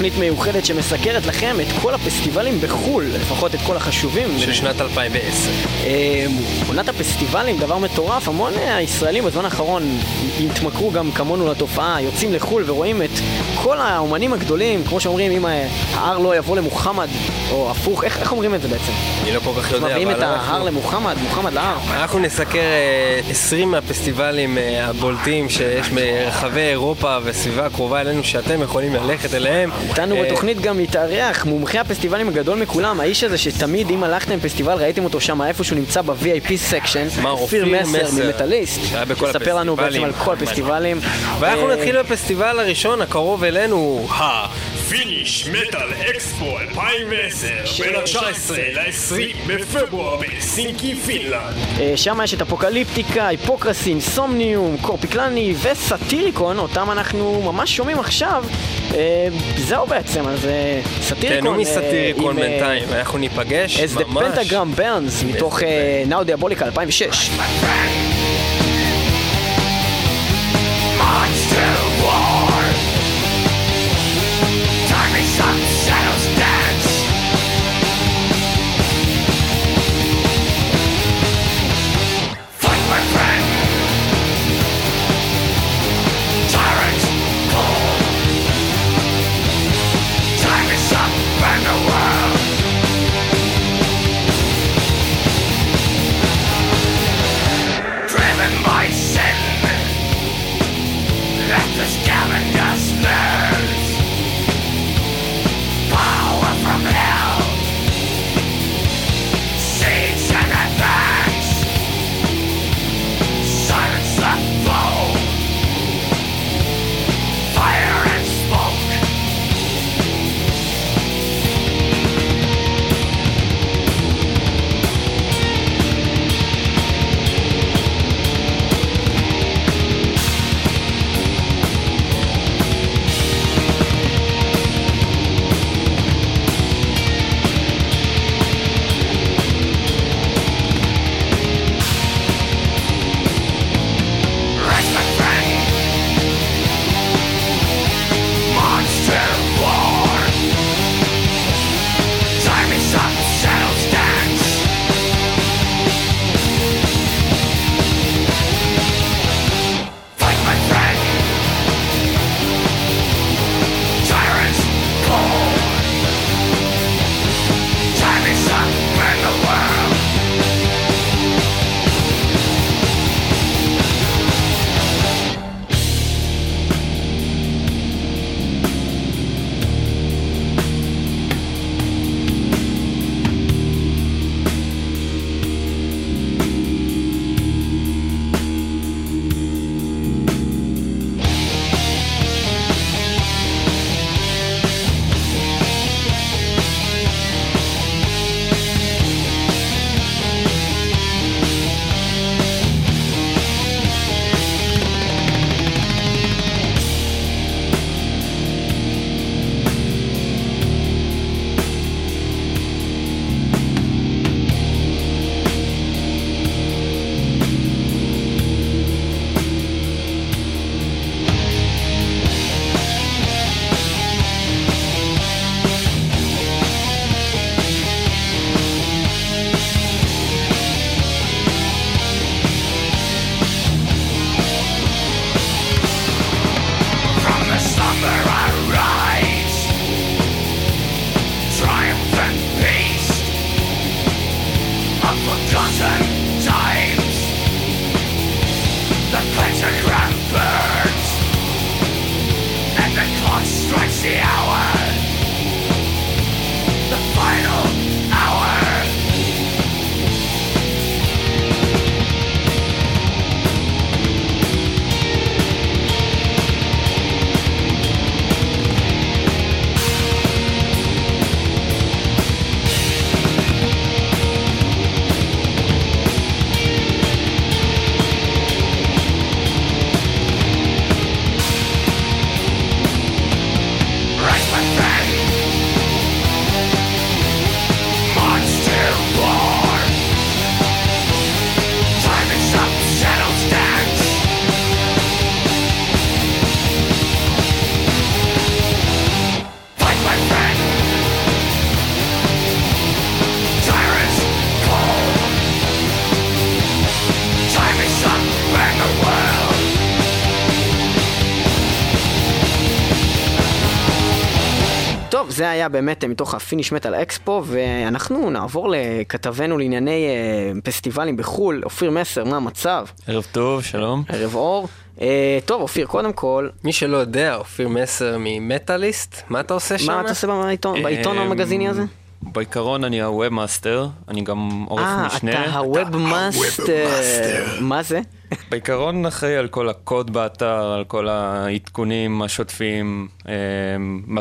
תוכנית מיוחדת שמסקרת לכם את כל הפסטיבלים בחו"ל, לפחות את כל החשובים. של שנת 2010. אה, עונת הפסטיבלים, דבר מטורף, המון אה, ישראלים בזמן האחרון התמכרו גם כמונו לתופעה, יוצאים לחו"ל ורואים את כל האומנים הגדולים, כמו שאומרים, אם אה, ההר לא יבוא למוחמד, או הפוך, איך, אומרים את זה בעצם? אני לא כל כך יודע, מביאים את אבל ההר. למוחמד, מוחמד להר. אנחנו נסקר אה, 20 מהפסטיבלים אה, הבולטים שיש ברחבי אירופה וסביבה הקרובה אלינו שאתם יכולים ללכת אליהם. איתנו אה, בתוכנית גם מתארח מומחה הפסטיבלים הגדול מכולם, האיש הזה שתמיד אם הלכתם פסטיבל ראיתם אותו שם איפה שהוא נמצא ב-VIP section, מר אופיר מסר, ממטאליסט, שהיה בכל יספר לנו בעצם על כל הפסטיבלים. ואנחנו אה, נתחיל בפסטיבל הראשון הקרוב אלינו, Finnish Metal Expo 2010 בין ה-19 ל-20 בפברואר בהלסינקי פינלנד אה, שם יש את Apocalyptica, Hypocrisy, Insomnium, Korpiklaani ו Satyricon, אותם אנחנו ממש שומעים עכשיו. אה, זהו בעצם, אז אה, סאטיריקון... תהנו אה, בינתיים, אנחנו ניפגש As the ממש. Pentagram Burns, מתוך Now Diabolica 2006. Driven זה היה באמת אה, מתוך ה Finnish Metal Expo, ואנחנו נעבור לכתבנו לענייני אה, פסטיבלים בחו"ל, אופיר מסר, מה המצב? ערב טוב, שלום. ערב אור. אה, טוב, אופיר, קודם כל, מי שלא יודע, אופיר מסר ממטאליסט, מה אתה עושה שם? מה אתה עושה בעיתון, בעיתון אמ, המגזיני הזה? בעיקרון אני ה webmaster, אני גם עורך אה, משנה. אתה ה webmaster. מה זה? בעיקרון אחראי על כל הקוד באתר, על כל העדכונים השוטפים אמ,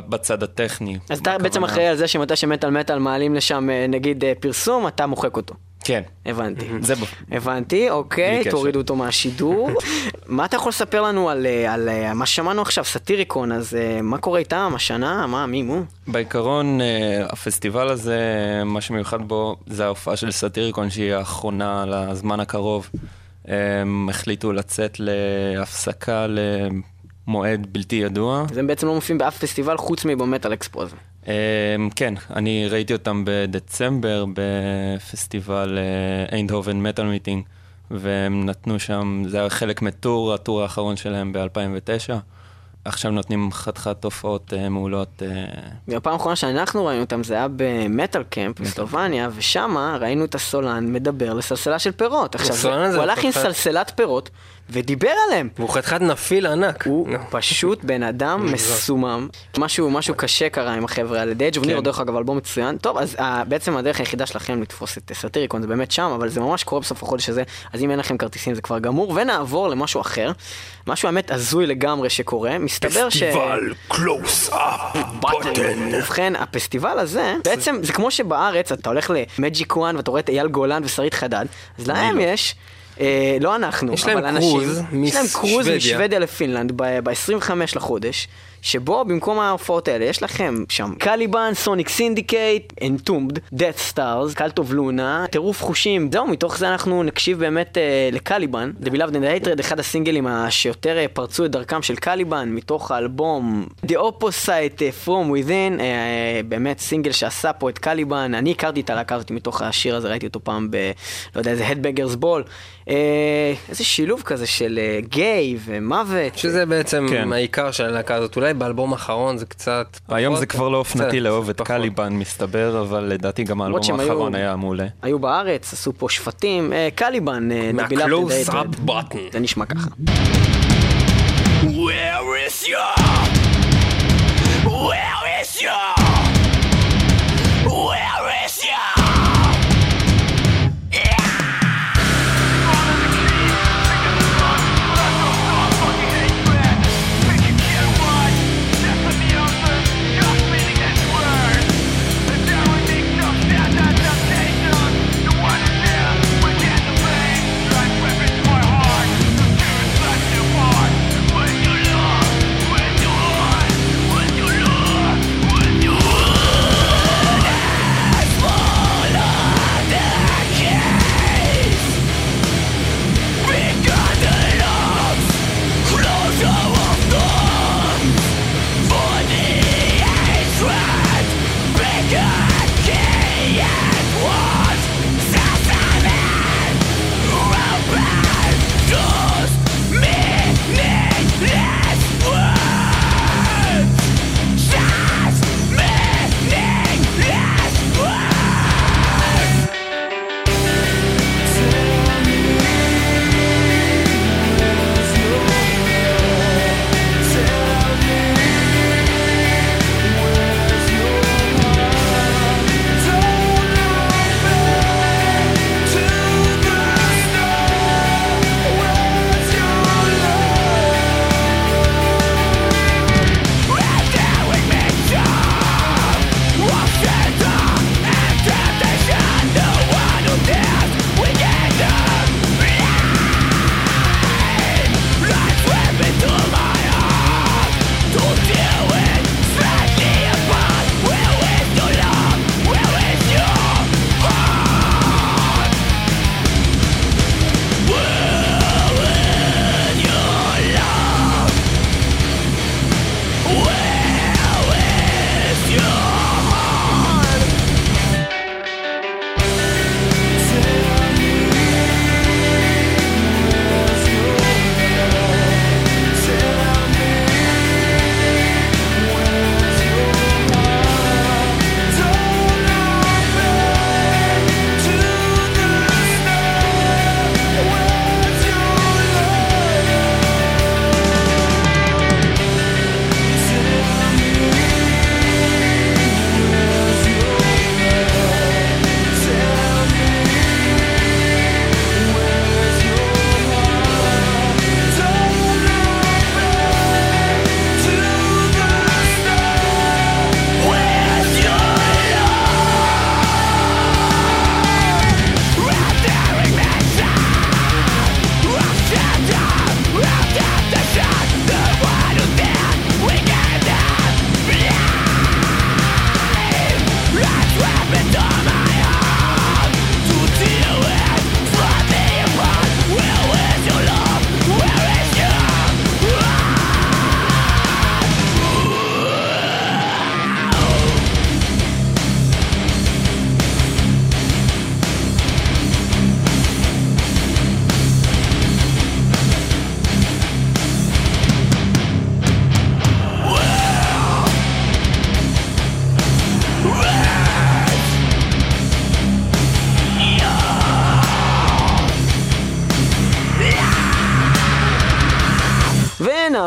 בצד הטכני. אז אתה בעצם. אחראי על זה שמתי שמטאל מטאל מעלים לשם אה, נגיד אה, פרסום, אתה מוחק אותו. כן, הבנתי. זה ב... הבנתי, אוקיי. תורידו אותו מהשידור. מה אתה יכול לספר לנו על, על אה, מה ששמענו עכשיו, סאטיריקון, אז אה, מה קורה איתם השנה? מה, מי, מו? בעיקרון אה, הפסטיבל הזה, מה שמיוחד בו זה ההופעה של סאטיריקון שהיא האחרונה לזמן הקרוב. הם החליטו לצאת להפסקה למועד בלתי ידוע. אז הם בעצם לא מופיעים באף פסטיבל חוץ מבמטאל אקספו הזה. אמ, כן, אני ראיתי אותם בדצמבר בפסטיבל איינדהובן מטאל מיטינג, והם נתנו שם, זה היה חלק מטור, הטור האחרון שלהם ב-2009. עכשיו נותנים חתיכת הופעות אה, מעולות. אה, והפעם האחרונה שאנחנו ראינו אותם זה היה במטאל קמפ בסלובניה, ושם ראינו את הסולן מדבר לסלסלה של פירות. עכשיו, הוא הלך עם. סלסלת פירות ודיבר עליהם. והוא חתיכת נפיל ענק. הוא. פשוט בן אדם מסומם. משהו, משהו קשה קרה עם החבר'ה האלה. די ג'ובניר, כן. דרך אגב, אלבום מצוין. טוב, אז uh, בעצם הדרך היחידה שלכם לתפוס את סאטיריקון זה באמת שם, אבל זה ממש קורה בסוף החודש הזה, אז אם אין לכם כרטיסים זה כבר גמור. ונעבור למשהו אחר, משהו האמת הזוי לגמרי שקורה. מסתבר ש... פסטיבל קלוס אפ בוטן. ובכן, הפסטיבל הזה, בעצם זה כמו שבארץ אתה הולך ל Magic One ואתה רואה את אייל גולן ושרית חדד, אז להם יש... אה, לא אנחנו, יש להם אבל אנשים, קרוז יש להם קרוז משוודיה. משוודיה לפינלנד ב-25 לחודש, שבו במקום ההופעות האלה יש לכם שם Caliban, Sonic Syndicate, Entombed, Deathstars, Cult of Luna, טירוף חושים, זהו, מתוך זה אנחנו נקשיב באמת אה, ל Caliban, The Beloved and the Hatred, אחד הסינגלים שיותר אה, פרצו את דרכם של Caliban, מתוך האלבום The Opposite From Within, אה, באמת סינגל שעשה פה את Caliban, אני הכרתי את הלהקה הזאת מתוך השיר הזה, ראיתי אותו פעם ב... לא יודע, איזה Headbangers Ball, איזה שילוב כזה של אה, גיי ומוות. שזה בעצם כן. העיקר של הלהקה הזאת. אולי באלבום האחרון זה קצת... היום פחות, זה כבר לא אופנתי לאהוב את. קליבן, מסתבר, אבל לדעתי גם האלבום האחרון היה מעולה. היו בארץ, עשו פה שפטים, אה, קליבן, אה, up button. זה נשמע ככה. Where is your? Where is your? Where is your?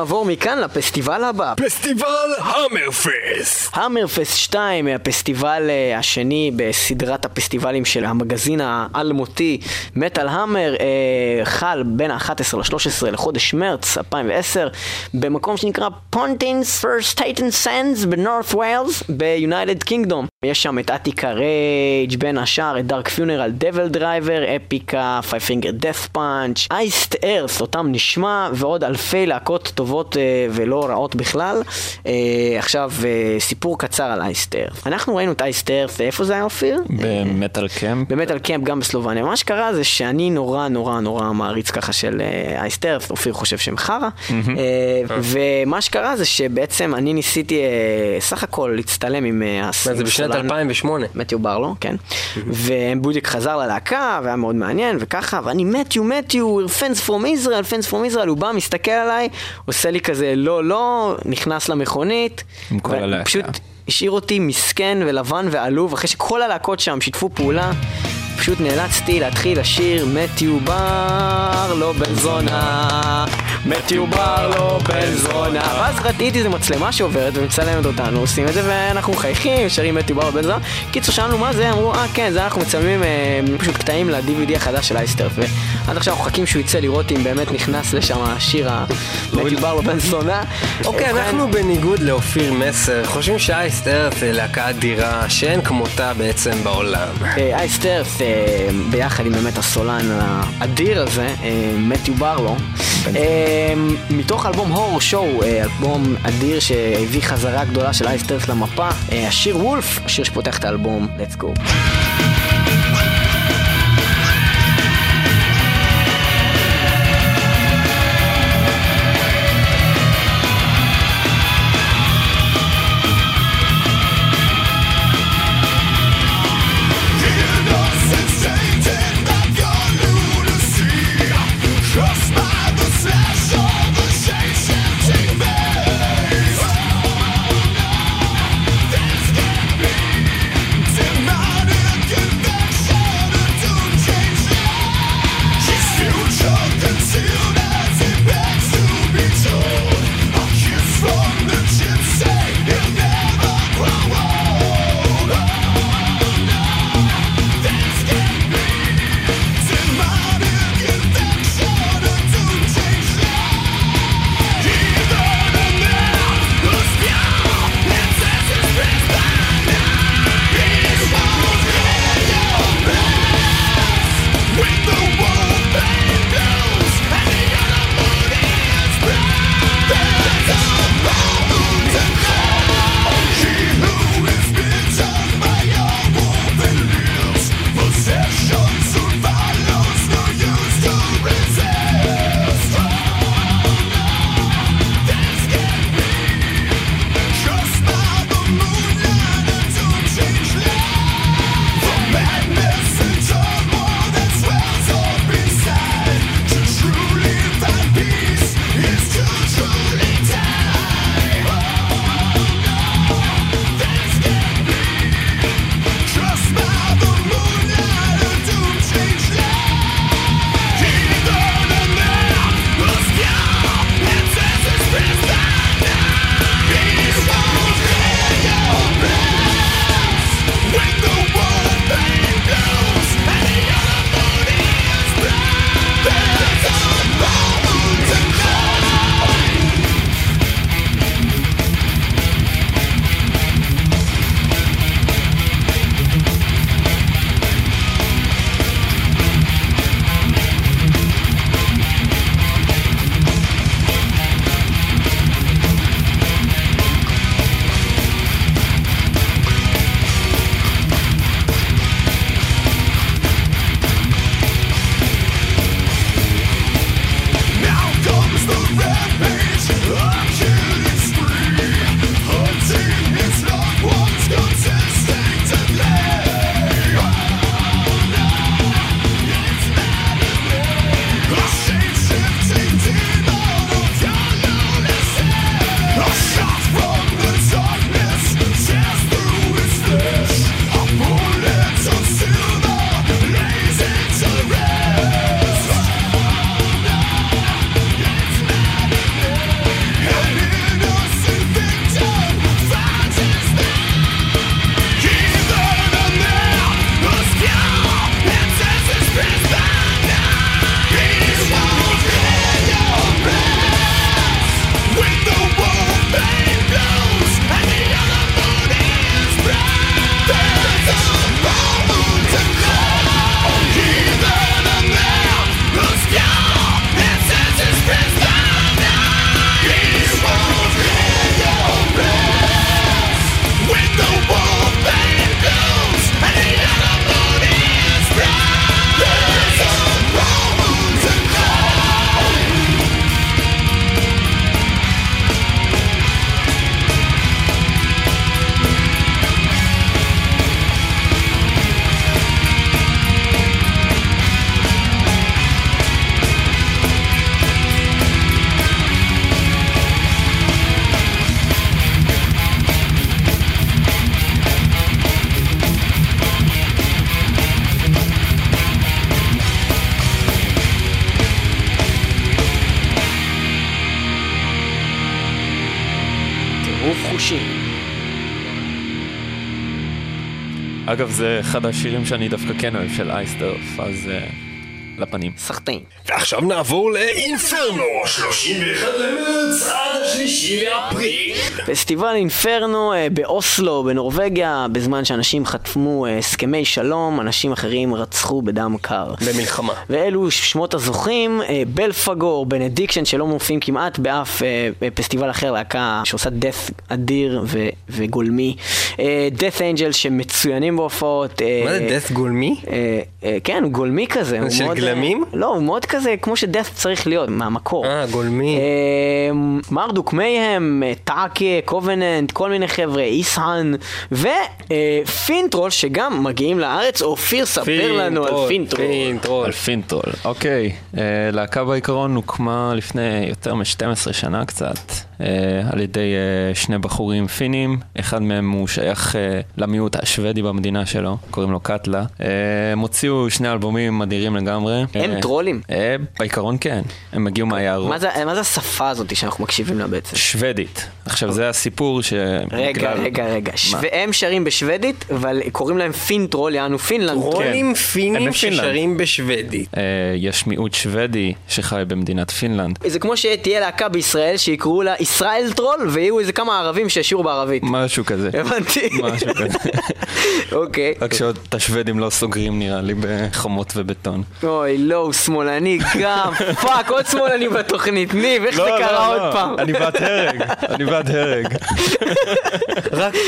נעבור מכאן לפסטיבל הבא. פסטיבל ה Hammerfest! Hammerfest 2, הפסטיבל אה, השני בסדרת הפסטיבלים של המגזין האלמותי Metal Hammer, אה, חל בין ה-11 ל-13 לחודש מרץ 2010 במקום שנקרא Pontins Prestatyn Sands ב North Wales ב United Kingdom. יש שם את Attica Rage בין השאר את Dark Funeral, DevilDriver, Epica, Five Finger Death Punch, Iced Earth, אותם נשמע, ועוד אלפי להקות טובות אה, ולא רעות בכלל. אה, עכשיו, אה, סיפור קצר על אייסט ארס. אנחנו ראינו את אייסט ארס, איפה זה היה אופיר? במטאל קמפ. באמת על קמפ גם בסלובניה. מה שקרה זה שאני נורא נורא נורא מעריץ ככה של אייסטרס, אופיר חושב שהם חרא. אה, ומה שקרה זה שבעצם אני ניסיתי אה, סך הכל להצטלם עם אה, הס- מה, זה בשנת הסולן- 2008. מתיו ברלו, כן. ובודיק חזר ללהקה, והיה מאוד מעניין, וככה, ואני מתיו, מתיו, fans from Israel, fans from Israel, הוא בא, מסתכל עליי, עושה לי כזה לא, לא, נכנס למכונית. עם כל הלהקה. פשוט השאיר אותי מסכן ולבן ועלוב, אחרי שכל הלהקות שם שיתפו פעולה. פשוט נאלצתי להתחיל לשיר מתיו בר לא בן זונה מתיו בר לא בן זונה ואז ראיתי איזה מצלמה שעוברת ומצלמת אותנו עושים את זה ואנחנו מחייכים שרים מתיו בר לא בן זונה קיצור שאלנו מה זה אמרו אה כן זה אנחנו מצלמים אה, פשוט קטעים ל-DVD החדש של אייסטרף ועד עכשיו אנחנו מחכים שהוא יצא לראות אם באמת נכנס לשם השיר המתיו בר לא בן זונה אוקיי, אנחנו בניגוד לאופיר מסר, חושבים שאייסט ארת זה להקה אדירה שאין כמותה בעצם בעולם. אה, אייסטרס אה, ביחד עם באמת הסולן האדיר הזה, אה, מתיו ברלו, אה, מתוך אלבום הור שואו, אה, אלבום אדיר שהביא חזרה גדולה של אייסטרס למפה, אה, השיר וולף, השיר שפותח את האלבום, let's go. זה אחד השירים שאני דווקא כן אוהב של Iced Earth, אז אה, לפנים. סחטיין. ועכשיו נעבור ל Inferno, 31 למרץ השלישי לאפריל. פסטיבל Inferno אה, באוסלו, בנורבגיה, בזמן שאנשים חתמו אה, הסכמי שלום, אנשים אחרים רצחו בדם קר. במלחמה. ואלו שמות הזוכים, אה, Belphegor, Benediction, שלא מופיעים כמעט באף פסטיבל אחר, להקה שעושה death אדיר ו- וגולמי. Death Angel שמצוינים בהופעות. מה זה death גולמי? כן, הוא גולמי כזה. של מאוד, גלמים? לא, הוא מאוד כזה, כמו ש death צריך להיות, מהמקור. אה, גולמי. אה, Marduk, Mayhem, אה, Taake, Kovenant, כל מיני חבר'ה, Ihsahn, ו Finntroll שגם מגיעים לארץ. אופיר, ספר לנו על Finntroll. Finntroll. על Finntroll. אוקיי, אה, להקה בעיקרון הוקמה לפני יותר מ-12 שנה קצת, על ידי אה, שני בחורים פינים, אחד מהם הוא שייך אה, למיעוט השוודי במדינה שלו, קוראים לו קטלה. אה, הם הוציאו שני אלבומים אדירים לגמרי. הם אה, טרולים? אה, בעיקרון כן, הם הגיעו מהיערות. מה זה, מה זה השפה הזאת שאנחנו מקשיבים לה בעצם? שוודית. עכשיו זה הסיפור ש... רגע, בגלל- רגע, רגע. מה? שו- הם שרים בשוודית, אבל קוראים להם Finntroll, יענו פינלנד. טרולים הם פינים. ששרים בשוודית. אה, יש מיעוט שוודי שחי במדינת פינלנד. זה כמו שתהיה להקה בישראל שיקראו לה ישראל טרול, ויהיו איזה כמה ערבים שישירו בערבית. משהו כזה. הבנתי. משהו כזה. אוקיי. רק שעוד את השוודים לא סוגרים נראה לי בחומות ובטון. אוי, לא, הוא שמאלני גם. fuck, עוד שמאלני בתוכנית. ניב, איך זה קרה עוד פעם? אני בעד הרג, אני בעד הרג.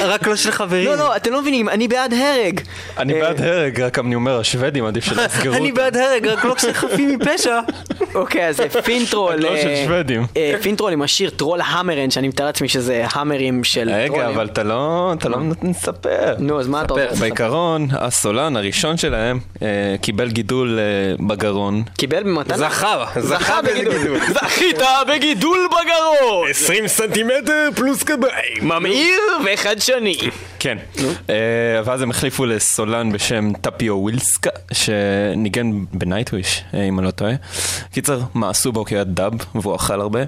רק- לא של חברים. לא, לא, אתם לא מבינים, אני בעד הרג. אני אה, בעד הרג, רק אני אומר, השוודים עדיף שלא יסגרו אני. בעד הרג, רק לא כשהם חפים מפשע. אוקיי, אז Finntroll. לא של אה, שוודים. אה, Finntroll עם השיר Trollhammaren, שאני מתאר לעצמי שזה המרים של טרולים. רגע, אבל אתה לא, אתה לא נספר. נו, אז מה אתה רוצה? בעיקרון, הסולן הראשון שלהם אה, קיבל גידול אה, בגרון. קיבל במתנה? זכה, זכה בגידול. זכית בגידול בגרון! 20 סנטימטר פלוס קביים. ממאיר וחדשני. כן. אה, ואז הם החליפו לסולן בשם טפיו ווילסקה, שניגן בנייטוויש, אם אני לא טועה. קיצר, מעשו בו כיד דאב, והוא אכל הרבה.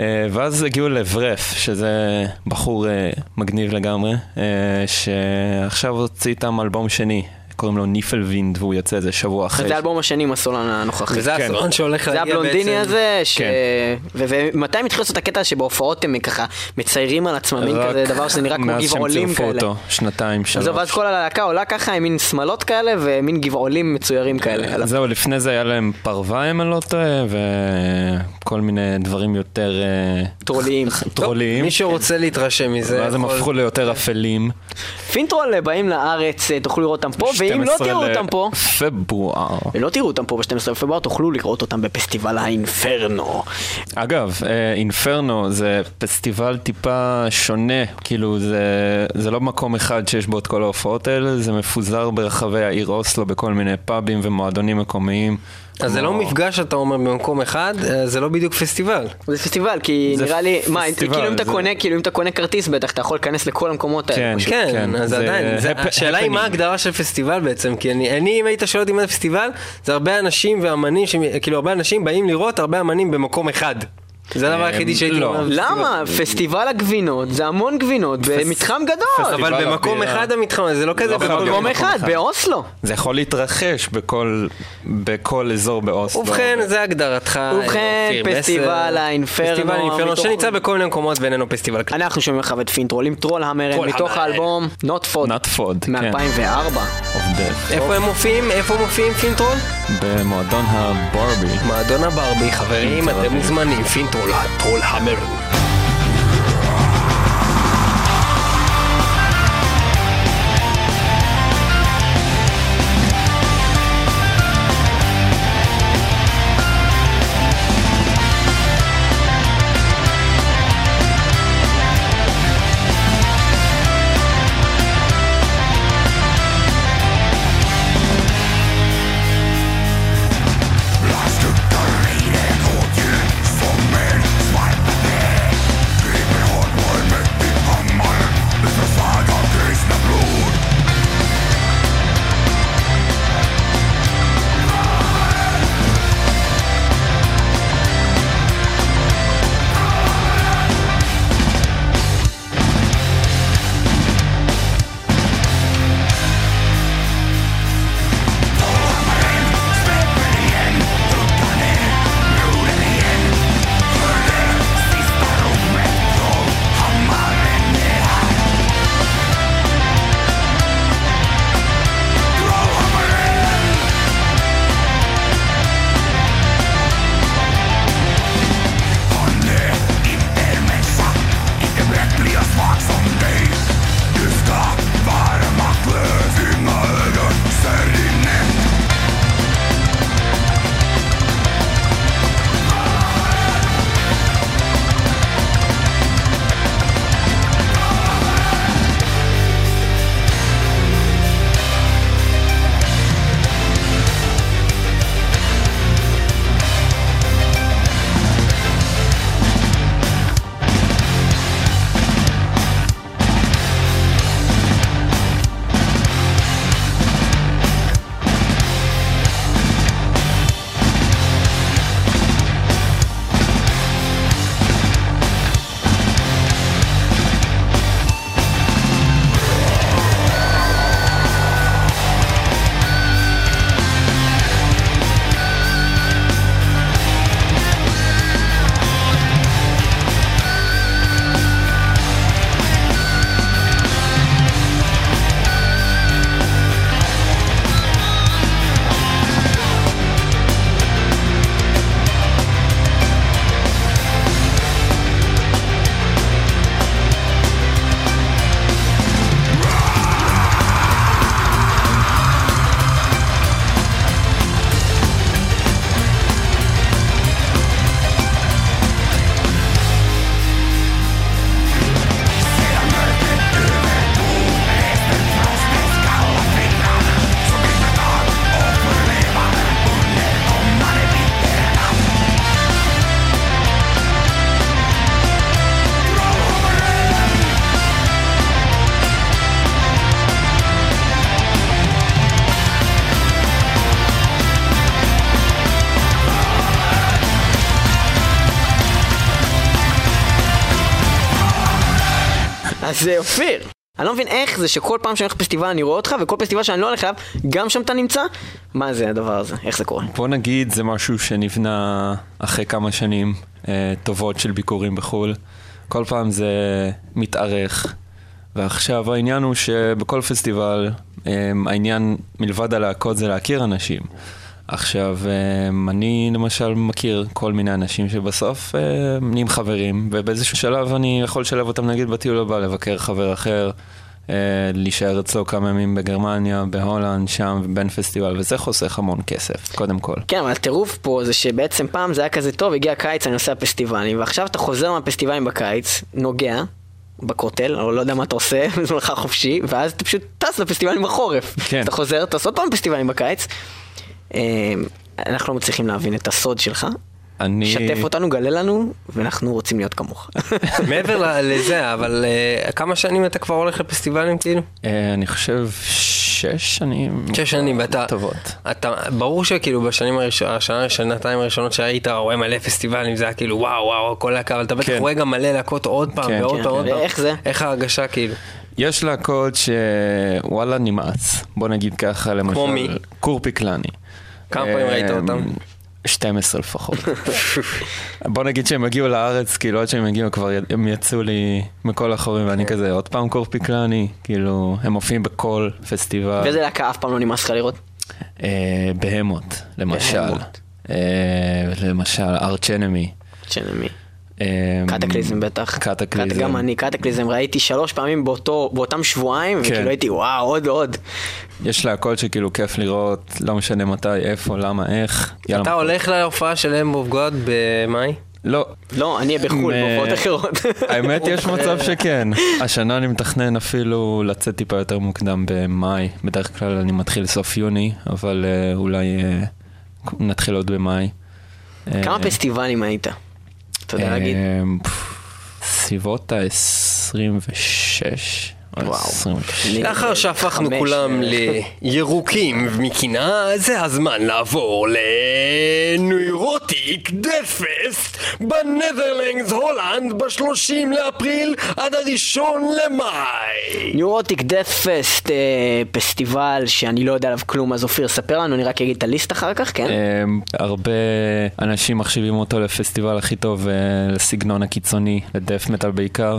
אה, ואז הגיעו לברף, שזה בחור אה, מגניב לגמרי, אה, שעכשיו הוציא איתם אלבום שני, קוראים לו ניפלווינד, והוא יוצא איזה שבוע אחרי. זה האלבום השני עם הסולן הנוכחי. וזה כן. הסולן שהולך זה להגיע בעצם. הבלונדיני הזה, ש... כן. ומתי הם התחילו לעשות את הקטע שבהופעות הם ככה מציירים על עצמם מין כזה דבר שזה נראה כמו מאז שהם גבעולים צירפו כאלה. אותו, שנתיים, שלוש. ואז כל הלהקה עולה ככה עם מין שמלות כאלה ומין גבעולים מצוירים כאלה. על זהו, לפני זה היה להם פרווה, אם אני לא טועה, וכל מיני דברים יותר אה, טרוליים. טרוליים. מי שרוצה להתרשם מזה, ואז הם הפכו ליותר אפלים. Finntroll באים לארץ, אה, תוכלו לראות אותם פה, ואם לא 12 תראו אותם פה, לפברואר. ולא תראו אותם פה ב-12 בפברואר, תוכלו לראות אותם בפסטיבל ה Inferno. אגב, אה, אינפרנו זה פסטיבל טיפה שונה, כאילו זה, זה לא מקום אחד שיש בו את כל ההופעות האלה, זה מפוזר ברחבי העיר אוסלו בכל מיני פאבים ומועדונים מקומיים. אז זה לא מפגש אתה אומר במקום אחד, אה, זה לא בדיוק פסטיבל. זה פסטיבל, כי נראה לי, מה, כאילו אם אתה קונה, כאילו אם אתה קונה כרטיס בטח, אתה יכול להיכנס לכל המקומות האלה. כן. פשוט. כן, אז זה עדיין, השאלה היא מה. ההגדרה של פסטיבל בעצם, כי אני, אני, אם היית שואל אותי מה זה פסטיבל, זה הרבה אנשים ואמנים, כאילו הרבה אנשים באים לראות הרבה אמנים במקום אחד. זה הדבר היחידי שהייתי לא. למה? פסטיבל הגבינות זה המון גבינות במתחם גדול. אבל במקום. אחד המתחם הזה, זה לא כזה לא במקום במקום מקום אחד. באוסלו. זה יכול להתרחש בכל, בכל אזור באוסלו. ובכן, זה הגדרתך. ובכן, פסטיבל. ה Inferno, פסטיבל ה Inferno, שנמצא בכל מיני מקומות ואיננו פסטיבל כזה. אנחנו שומעים לך את Finntroll עם Trollhammaren טרול מתוך. האלבום Nattfödd Nattfödd, כן. מ-2004. of death. איפה הם מופיעים? איפה מופיעים פינטרול? במועדון הברבי. מועדון הברבי, חברים, אתם. מוזמנים, פינטרול, הטרול המר. אז אה, אופיר, אני לא מבין איך זה שכל פעם שאני הולך לפסטיבל אני רואה אותך, וכל פסטיבל שאני לא הולך אליו, גם שם אתה נמצא? מה זה הדבר הזה? איך זה קורה? בוא נגיד זה משהו שנבנה אחרי כמה שנים אה, טובות של ביקורים בחו"ל. כל פעם זה מתארך. ועכשיו העניין הוא שבכל פסטיבל, אה, העניין מלבד הלהקות זה להכיר אנשים. עכשיו, אה, אני למשל מכיר כל מיני אנשים שבסוף אה, נהיים חברים, ובאיזשהו שלב אני יכול לשלב אותם נגיד בטיול הבא, לבקר חבר אחר, אה, להישאר אצלו כמה ימים בגרמניה, בהולנד, שם, בין פסטיבל, וזה חוסך המון כסף, קודם כל. כן, אבל הטירוף פה זה שבעצם פעם זה היה כזה טוב, הגיע הקיץ, אני נוסע פסטיבלים, ועכשיו אתה חוזר מהפסטיבלים בקיץ, נוגע. בקוטל, או לא יודע מה אתה עושה בזמנך חופשי, ואז אתה פשוט טס לפסטיבלים בחורף. כן. אתה חוזר, אתה עושה עוד פעם פסטיבלים בקיץ. אה, אנחנו לא מצליחים להבין את הסוד שלך. אני... שתף אותנו, גלה לנו, ואנחנו רוצים להיות כמוך. מעבר לזה, אבל אה, כמה שנים אתה כבר הולך לפסטיבלים כאילו? אה, אני חושב שש שנים. שש שנים, ואתה... טובות. אתה, ברור שכאילו בשנים הראשונות, השנה, שנתיים הראשונות שהיית רואה מלא פסטיבלים, זה היה כאילו וואו וואו, כל להקה, אבל אתה בטח כן. רואה גם מלא להקות עוד פעם כן, ועוד כן, פעם ועוד כן. פעם. ואיך זה? איך ההרגשה כאילו? יש להקות שוואלה נמאס, בוא נגיד ככה, למשל... כמו מי? קורפיקלני. כמה פעמים ראית אה, אותם? 12 לפחות. בוא נגיד שהם הגיעו לארץ, כאילו עד שהם הגיעו כבר הם יצאו לי מכל החורים, כן. ואני כזה עוד פעם קורפיקלני, כאילו הם מופיעים בכל פסטיבל. ואיזה להקה אף פעם לא נמאס לך לראות? אה, בהמות, למשל. אה, למשל ארץ' אנמי. שנמי. קטקליזם בטח. קטקליזם. גם אני, קטקליזם, ראיתי שלוש פעמים באותו, באותם שבועיים, כן. וכאילו הייתי וואו, עוד עוד. יש להקות שכאילו כיף לראות, לא משנה מתי, איפה, למה, איך. יאללה, אתה הולך להופעה של Lamb of God במאי? לא, לא, אני אהיה בחו"ל, בהופעות אחרות. האמת יש מצב שכן. השנה אני מתכנן אפילו לצאת טיפה יותר מוקדם במאי. בדרך כלל אני מתחיל סוף יוני, אבל אה, אולי אה, נתחיל עוד במאי. כמה אה, פסטיבלים היית? אתה יודע להגיד? פff, סביבות ה-26. וואו. לאחר שהפכנו כולם לירוקים מקנאה, זה הזמן לעבור ל Neurotic Deathfest ב Netherlands הולנד ב-30 לאפריל עד הראשון למאי. Neurotic Deathfest, אה, פסטיבל שאני לא יודע עליו כלום, אז אופיר, ספר לנו, אני רק אגיד את ה list אחר כך, כן? אה, הרבה אנשים מחשיבים אותו לפסטיבל הכי טוב אה, לסגנון הקיצוני, לדף מטאל בעיקר,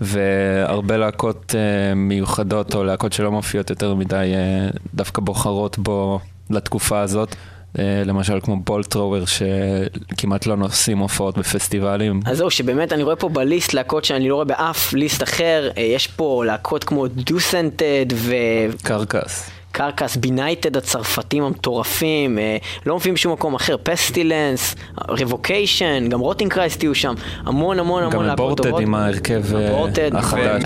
והרבה להקות אה, מיוחדות או להקות שלא מופיעות יותר מדי אה, דווקא בוחרות בו לתקופה הזאת. אה, למשל כמו בולטרוור שכמעט לא נושאים הופעות בפסטיבלים. אז זהו, שבאמת אני רואה פה בליסט להקות שאני לא רואה באף ליסט אחר, יש פה להקות כמו דוסנטד ו... קרקס. קרקס, בינייטד הצרפתים המטורפים, אה, לא מופיעים בשום מקום אחר, פסטילנס, רבוקיישן, גם רוטינג קרייסט יהיו שם, המון המון המון גם להקות בורטד טובות. עם ההרכב אה, הבורטד. החדש.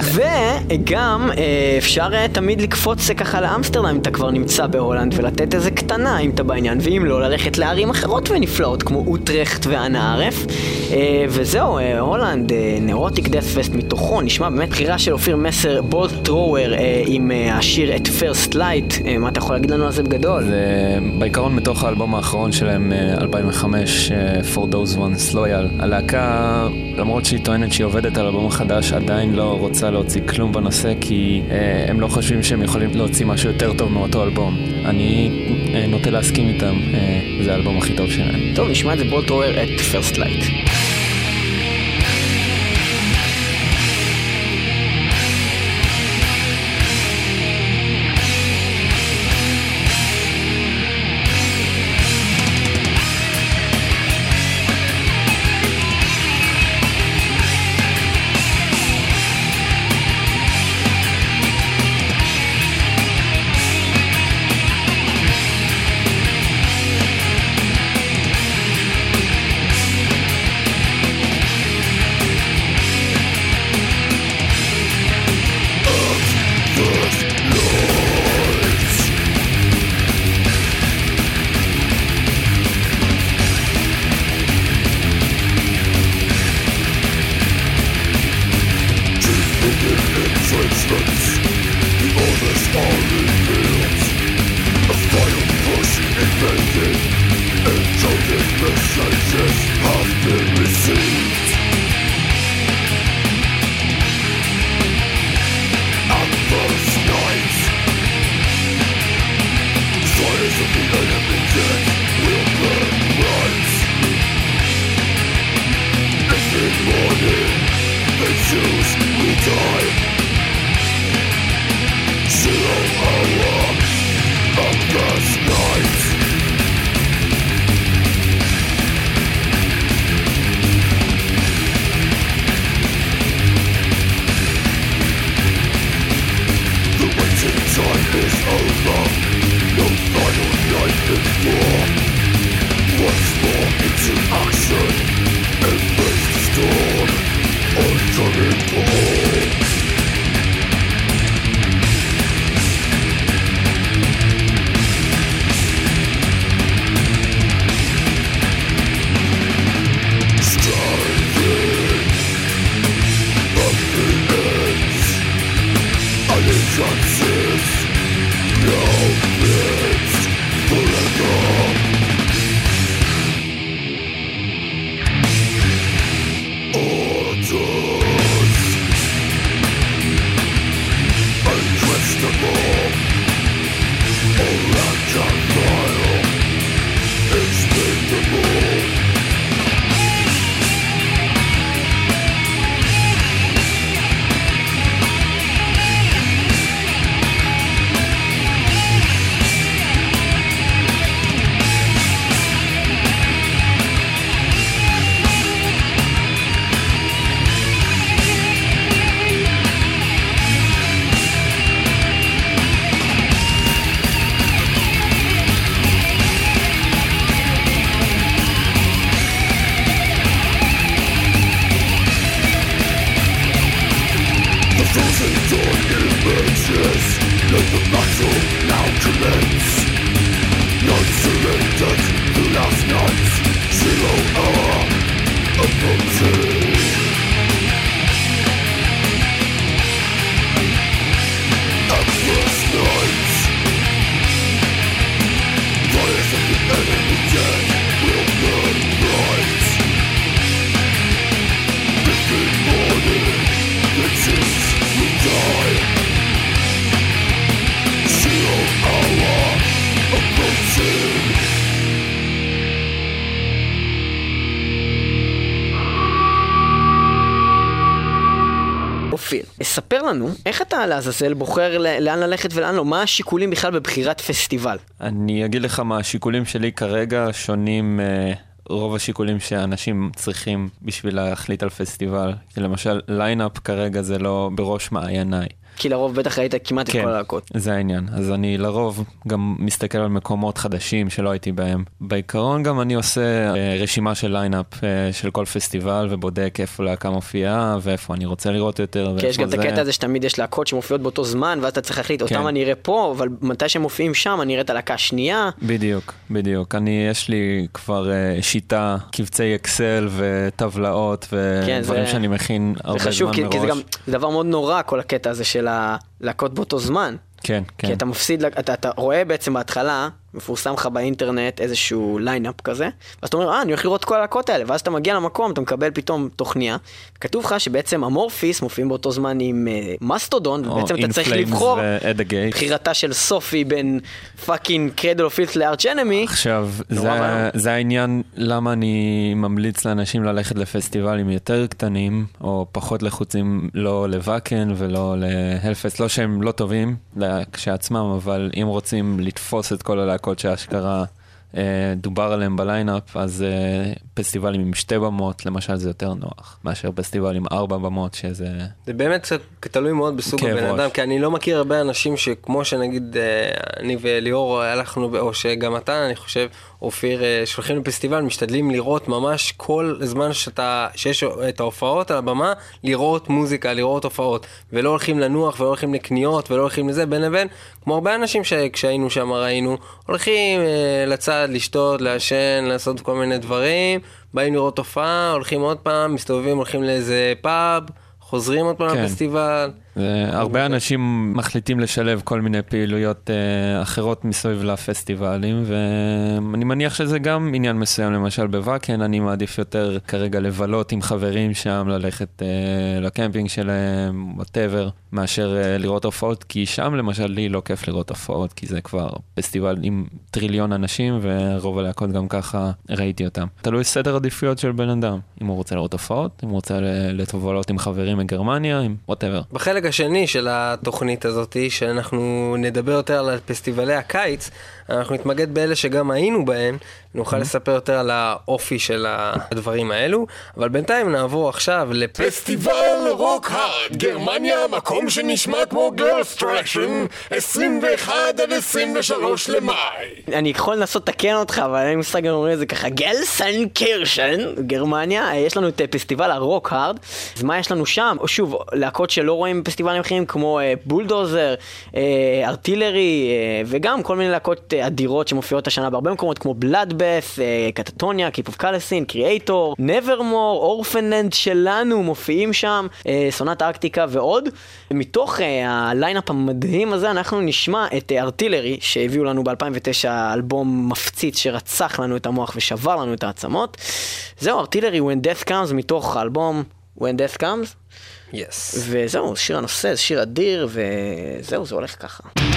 וגם אה, אפשר אה, תמיד לקפוץ אה, ככה לאמסטרדם אם אתה כבר נמצא בהולנד ולתת איזה קטנה אם אתה בעניין, ואם לא, ללכת לערים אחרות ונפלאות כמו אוטרכט ואנה ערף. אה, וזהו, אה, הולנד, נאורוטיק דאט פסט מתוכו, נשמע באמת בחירה של אופיר מסר בולט טרוור אה, עם אה, השיר את פרסט לייט, מה אתה יכול להגיד לנו על זה בגדול? זה בעיקרון מתוך האלבום האחרון שלהם, אה, 2005, אה, For Those Ones Loyal. הלהקה, למרות שהיא טוענת שהיא עובדת על אלבום חדש, עדיין לא רוצה להוציא כלום בנושא, כי אה, הם לא חושבים שהם יכולים להוציא משהו יותר טוב מאותו אלבום. אני אה, נוטה להסכים איתם, אה, זה האלבום הכי טוב שלהם. טוב, נשמע את זה Bolt Thrower At First Light. frozen torn images Let the battle now commence Not surrendered last night Zero hour approaching At night Fires of the enemy will burn bright Big morning, the truth ספר לנו, איך אתה לעזאזל בוחר לאן ללכת ולאן לא? מה השיקולים בכלל בבחירת פסטיבל? אני אגיד לך מה השיקולים שלי כרגע שונים... אה... רוב השיקולים שאנשים צריכים בשביל להחליט על פסטיבל. למשל, line-up כרגע זה לא בראש מענייניי. כי לרוב בטח ראית כמעט את כן, כל הלהקות. זה העניין. אז אני לרוב גם מסתכל על מקומות חדשים שלא הייתי בהם. בעיקרון גם אני עושה אה, רשימה של line-up אה, של כל פסטיבל ובודק איפה להקה מופיעה ואיפה אני רוצה לראות יותר כי יש גם את זה. הקטע הזה שתמיד יש להקות שמופיעות באותו זמן, ואז אתה צריך להחליט, אותם כן. אני אראה פה, אבל מתי שהם מופיעים שם, אני אראה את הלהקה השנייה. בדיוק, בדיוק. אני, יש לי כבר אה, שיטה, קבצי אקסל וטבלאות כן, ודברים זה- שאני מכין זה הרבה חשוב, זמן כי, מראש. כי זה גם זה דבר מאוד נורא, כל הקטע הזה של הלהקות באותו זמן. כן, כי כן. אתה מפסיד, אתה, אתה רואה בעצם בהתחלה, מפורסם לך באינטרנט איזשהו lineup כזה, ואז אתה אומר, אה, אני הולך לראות כל הלהקות האלה, ואז אתה מגיע למקום, אתה מקבל פתאום תוכניה, כתוב לך שבעצם Amorphis מופיעים באותו זמן עם אה, מסטודון, או ובעצם אתה צריך לבחור. בחירתה של סופי בין fucking Cradle of Filth ל Arch Enemy. עכשיו, זה. זה העניין למה אני ממליץ לאנשים ללכת לפסטיבלים יותר קטנים, או פחות לחוצים לא לוואקן ולא להלפסט, לא שהם לא טובים כשעצמם, אבל אם רוצים לתפוס את כל הלהקות שאשכרה אה, דובר עליהם בליינאפ, אז אה, פסטיבלים עם שתי במות, למשל, זה יותר נוח, מאשר פסטיבל עם ארבע במות, שזה... זה באמת קצת תלוי מאוד בסוג הבן ראש. אדם, כי אני לא מכיר הרבה אנשים שכמו שנגיד אה, אני וליאור הלכנו, או שגם אתה, אני חושב, אופיר, אה, שהולכים לפסטיבל, משתדלים לראות ממש כל זמן שאתה, שיש את ההופעות על הבמה, לראות מוזיקה, לראות הופעות, ולא הולכים לנוח ולא הולכים לקניות ולא הולכים לזה, בין לבין, כמו הרבה אנשים שכשהיינו שם ראינו, הולכים אה, לצד, לשתות, לעשן, לעשות כל מיני דברים, באים לראות הופעה, הולכים עוד פעם, מסתובבים, הולכים לאיזה פאב. חוזרים עוד פעם כן. לפסטיבל. הרבה אנשים מחליטים לשלב כל מיני פעילויות אה, אחרות מסביב לפסטיבלים, ואני מניח שזה גם עניין מסוים, למשל ב Wacken, אני מעדיף יותר כרגע לבלות עם חברים שם, ללכת אה, לקמפינג שלהם, whatever, מאשר אה, לראות הופעות, כי שם למשל לי לא כיף לראות הופעות, כי זה כבר פסטיבל עם טריליון אנשים, ורוב הלהקות גם ככה ראיתי אותם. תלוי סדר עדיפויות של בן אדם, אם הוא רוצה לראות הופעות, אם הוא רוצה לבלות עם חברים מגרמניה, עם whatever. בחלק השני של התוכנית הזאת, שאנחנו נדבר יותר על פסטיבלי הקיץ, אנחנו נתמקד באלה שגם היינו בהם, נוכל לספר יותר על האופי של הדברים האלו, אבל בינתיים נעבור עכשיו לפ... פסטיבל Rock Hard, גרמניה, מקום שנשמע כמו גרסטרקשן, 21 עד 23 למאי. אני יכול לנסות לתקן אותך, אבל אין לי מושג גם אומרים את זה ככה, גלזנקירשן, גרמניה, יש לנו את אה, פסטיבל ה Rock Hard, אז מה יש לנו שם? שוב, להקות שלא רואים פסטיבלים אחרים כמו אה, Bulldozer, אה, Artillery, וגם כל מיני להקות אדירות שמופיעות השנה בהרבה מקומות כמו Bloodbath, Katatonia, Keep of Kalessin, Kreator, Nevermore, Orphaned Land שלנו מופיעים שם, אה, Sonata Arctica ועוד. מתוך אה, ה lineup המדהים הזה אנחנו נשמע את אה, Artillery שהביאו לנו ב-2009 אלבום מפציץ שרצח לנו את המוח ושבר לנו את העצמות. זהו, ארטילרי When Death Comes מתוך האלבום When Death Comes. יס. וזהו, שיר הנושא, זה שיר אדיר, וזהו, זה הולך ככה.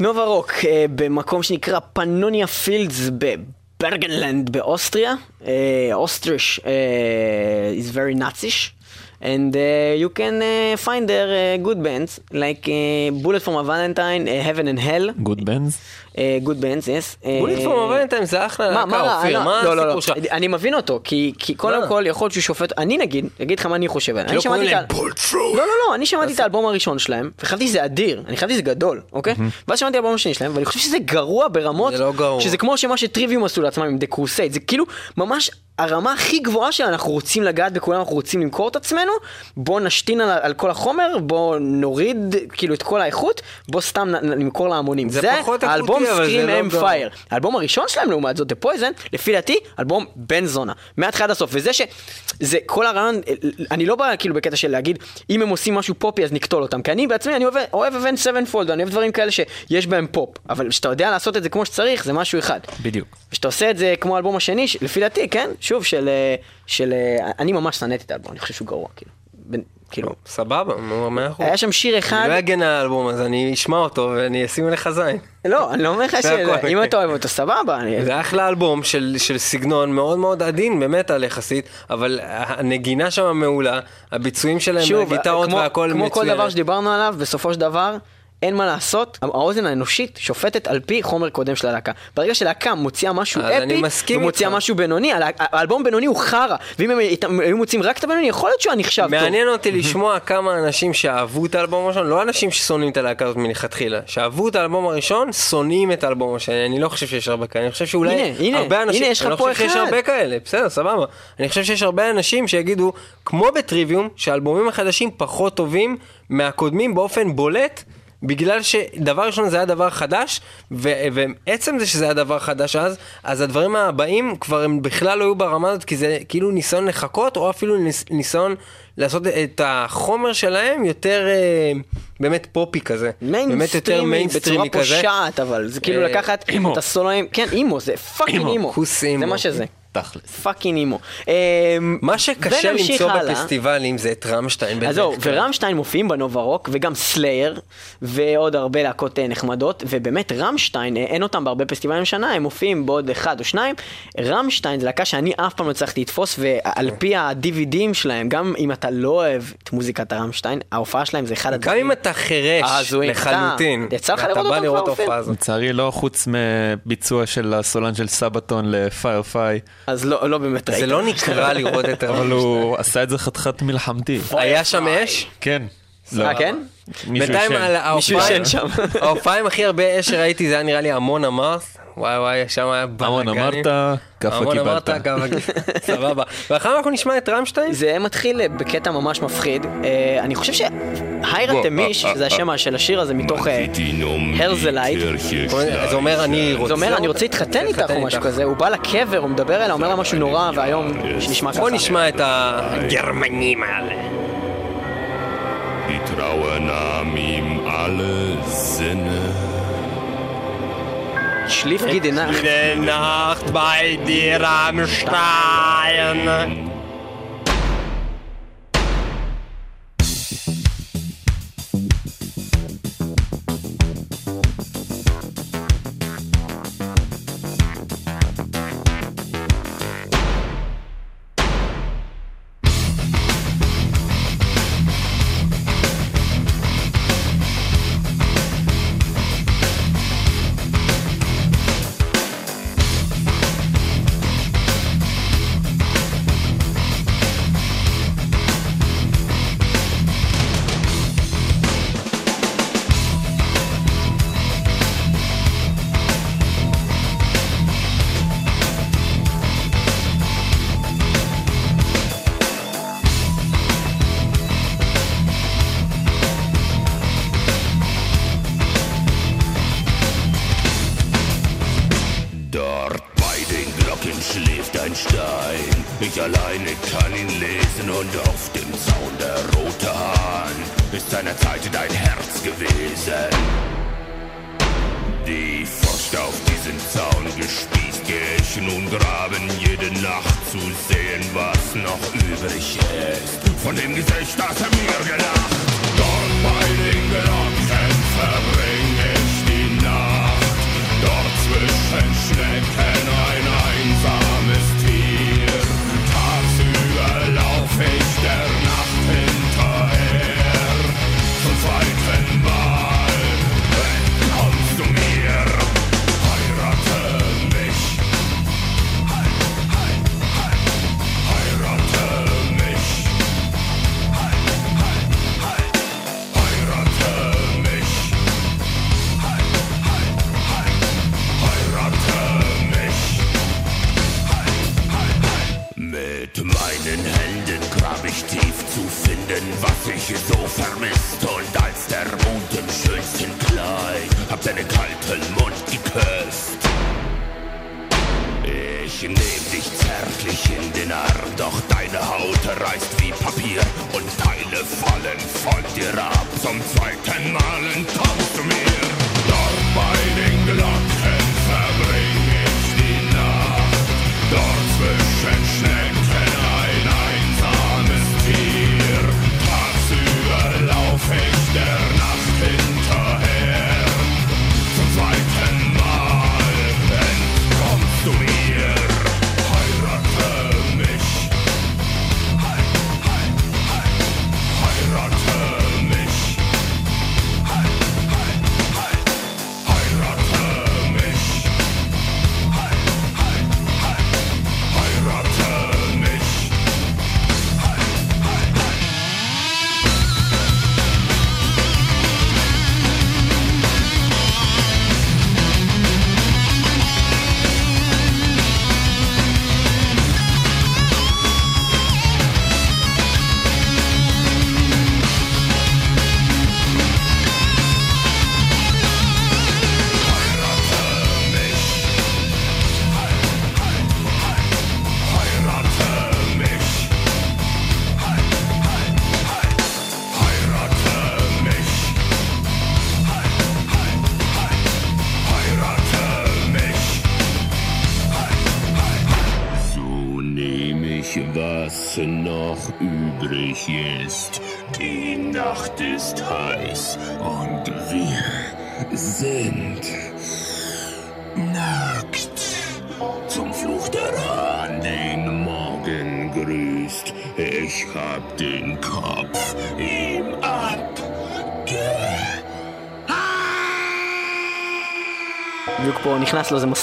נובה רוק, אה, במקום שנקרא פנוניה פילדס בברגנלנד באוסטריה. אה, אוסטריש אה, is very Nazish. And uh, you can uh, find their uh, good bands like uh, Bullet from a Valentine, uh, Heaven and Hell. Uh, good bands, yes. בולט פורם הוולנטיים זה אחלה להקה? אופיר, אני- מה לא, לא, הסיפור לא, שלך? אני מבין אותו, כי, כי קודם? כל יכול להיות שהוא שופט, אני נגיד, אגיד לך מה אני חושב, אני לא קוראים. להם בולטרו. לא, לא, לא, אני שמעתי את האלבום הראשון שלהם, וחשבתי שזה אדיר, אני חשבתי שזה גדול, אוקיי? ואז שמעתי את האלבום השני שלהם, ואני חושב שזה גרוע ברמות, זה לא. שזה כמו שמה שטריוויום עשו לעצמם עם דה קרוסייד, זה כאילו ממש הרמה הכי גבוהה שלה, אנחנו רוצים לגעת בכולם, אנחנו רוצים למכור את עצמנו, בוא נשתין על, על כל החומר, בוא נוריד כאילו את כל האיכות, בוא סתם נ, נמכור להמונים. זה פחות איכותי, זה סקרים אם. פייר. האלבום הראשון שלהם לעומת זאת, The Poison, לפי דעתי, אלבום בן זונה. מההתחלה עד הסוף. וזה ש... זה כל הרעיון, אני לא בא כאילו בקטע של להגיד, אם הם עושים משהו פופי אז נקטול אותם. כי אני בעצמי, אני אוהב, Avenged Sevenfold, אני אוהב דברים כאלה שיש בהם פופ. אבל כשאתה יודע לעשות את זה כמו שצריך, זה משהו אחד. בדיוק. כשאתה עושה את זה כמו האלבום השני, לפי דעתי, כן, שוב, של... אה, של אה, אני ממש שנאתי את האלבום, אני חושב שהוא גרוע, כאילו. כאילו, סבבה, נו, מאה אחוז. היה שם שיר אחד... אני לא אגן על האלבום הזה, אני אשמע אותו ואני אשים עליך זין. לא, אני לא אומר לך. שאם אתה אוהב אותו, סבבה. זה אחלה אלבום של, סגנון מאוד מאוד עדין באמת על יחסית, אבל הנגינה שם מעולה, הביצועים שלהם, הגיטרות והכל כמו כל מצוין. דבר שדיברנו עליו, בסופו של דבר, אין מה לעשות, האוזן האנושית שופטת על פי חומר קודם של הלהקה. ברגע שלהקה מוציאה משהו אפי, ומוציאה. משהו בינוני, האלבום בינוני הוא חרא, ואם הם היו מוציאים רק את הבינוני, יכול להיות שהוא היה נחשב טוב. מעניין אותי לשמוע כמה אנשים שאהבו את האלבום הראשון, לא אנשים ששונאים את הלהקה הזאת מלכתחילה, שאהבו את האלבום הראשון, שונאים את האלבום השני, אני לא חושב שיש הרבה כאלה, אני חושב שאולי הרבה אנשים, אני לא חושב שיש. הרבה כאלה, בסדר, סבבה, אני חושב שיש הרבה אנשים שיגידו, כמו ב Trivium, שהאלבומים החדשים פחות טובים מהקודמים באופן בולט. בגלל שדבר ראשון זה היה דבר חדש, ו- ועצם זה שזה היה דבר חדש אז, אז הדברים הבאים כבר הם בכלל לא היו ברמה הזאת, כי זה כאילו ניסיון לחקות, או אפילו ניס- ניסיון לעשות את החומר שלהם יותר אה, באמת פופי כזה. באמת יותר מיינסטרימי, מיינסטרימי בצורה כזה. פושעת, אבל זה כאילו אה, לקחת. את הסולואים, כן, emo, זה fucking emo, זה. מה שזה. תכלס. fucking emo. אמ, מה שקשה למצוא הלאה. בפסטיבלים זה את רמשטיין. אז זהו. ורמשטיין מופיעים ב Nova Rock, וגם Slayer, ועוד הרבה להקות אה, נחמדות, ובאמת רמשטיין, אה, אין אותם בהרבה פסטיבלים בשנה, הם מופיעים בעוד אחד או שניים. רמשטיין זה להקה שאני אף פעם לא הצלחתי לתפוס, ועל פי ה-DVDים שלהם, גם אם אתה לא אוהב את מוזיקת הרמשטיין, ההופעה שלהם זה אחד גם הדברים. אם אתה חירש. לחלוטין, אתה- יצא לך ואתה לראות בא אותם לראות כבר, אופיר? הופעה הזאת. לצערי לא, חוץ מביצוע של הסולן של סבתון לפיירפיי, אז לא, לא באמת ראית. זה לא נקרא לראות את אבל רמשטיין. הוא עשה את זה חתיכת מלחמתי. היה שם אש? כן. אה, כן? בינתיים. על. ההופעה עם הכי הרבה אש שראיתי זה היה נראה לי המון אמרת, וואי וואי, שם היה המון בלאגנים. אמרת, כאפה המון אמרת, קיבלת. כאפה קיבלת, סבבה. ואחר אנחנו נשמע את רמשטיין? זה מתחיל אה, בקטע ממש מפחיד. אה, אני חושב שהיירה תמיש, זה השם של השיר הזה מתוך אה, הרזלייט. זה אומר אני רוצה... זה אומר, אני רוצה להתחתן איתך או משהו כזה, הוא בא לקבר, הוא מדבר אליה, אומר לה משהו נורא ואיום שנשמע ככה. בוא נשמע את הגרמנים האלה. Die Trauer nahm ihm alle Sinne. Schlief jede Nacht. Jede Nacht bei dir am Stein. Fiction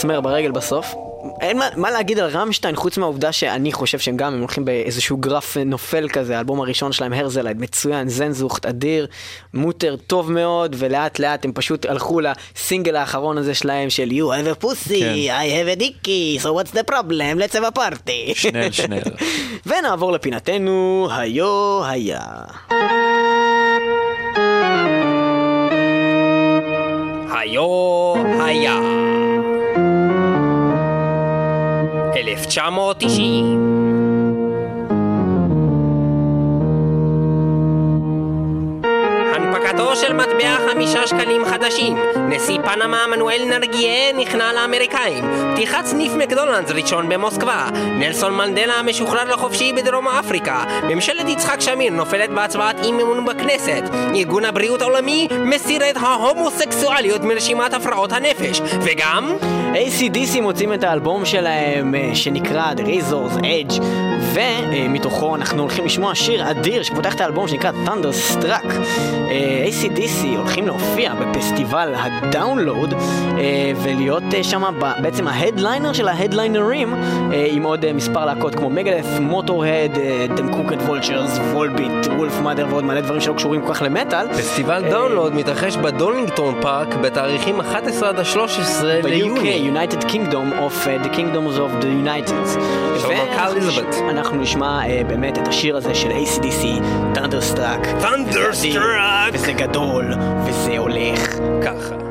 מסמר ברגל בסוף. אין מה, מה להגיד על רמשטיין חוץ מהעובדה שאני חושב שהם גם הם הולכים באיזשהו גרף נופל כזה, האלבום הראשון שלהם הרזלייד מצוין, זנזוכט אדיר, מוטר טוב מאוד ולאט לאט הם פשוט הלכו לסינגל האחרון הזה שלהם של You have a pussy, כן. I have a dicky, so what's the problem, let's have a party. שנל, שנל. ונעבור לפינתנו היו היה. היו היה. 1990 הנפקתו של מטבע חמישה שקלים חדשים. נשיא פנמה מנואל נרגיה נכנע לאמריקאים. פתיחת סניף מקדונלדס ראשון במוסקבה. נלסון מנדלה משוחרר לחופשי בדרום אפריקה. ממשלת יצחק שמיר נופלת בהצבעת אי אמון בכנסת. ארגון הבריאות העולמי מסיר את ההומוסקסואליות מרשימת הפרעות הנפש. וגם... ACDC מוצאים את האלבום שלהם אה, שנקרא The Razor's Edge ומתוכו אנחנו הולכים לשמוע שיר אדיר שפותח את האלבום שנקרא Thunderstruck. אה, ACDC הולכים להופיע בפסטיבל הדאונלוד אה, ולהיות אה, שם בעצם ההדליינר של ההדליינרים אה, עם עוד מספר להקות כמו מגלף, מוטורד, Them Crooked Vultures, Volbeat, Wolfmother ועוד מלא דברים שלא קשורים כל כך למטאל. פסטיבל Download מתרחש ב Donington Park בתאריכים 11 עד ה-13 ליוני. ב-UK, United Kingdom of the Kingdoms of the United. ואנחנו נשמע באמת את השיר הזה של ACDC, Thunderstruck. Thunderstruck! גדול, וזה הולך. ככה.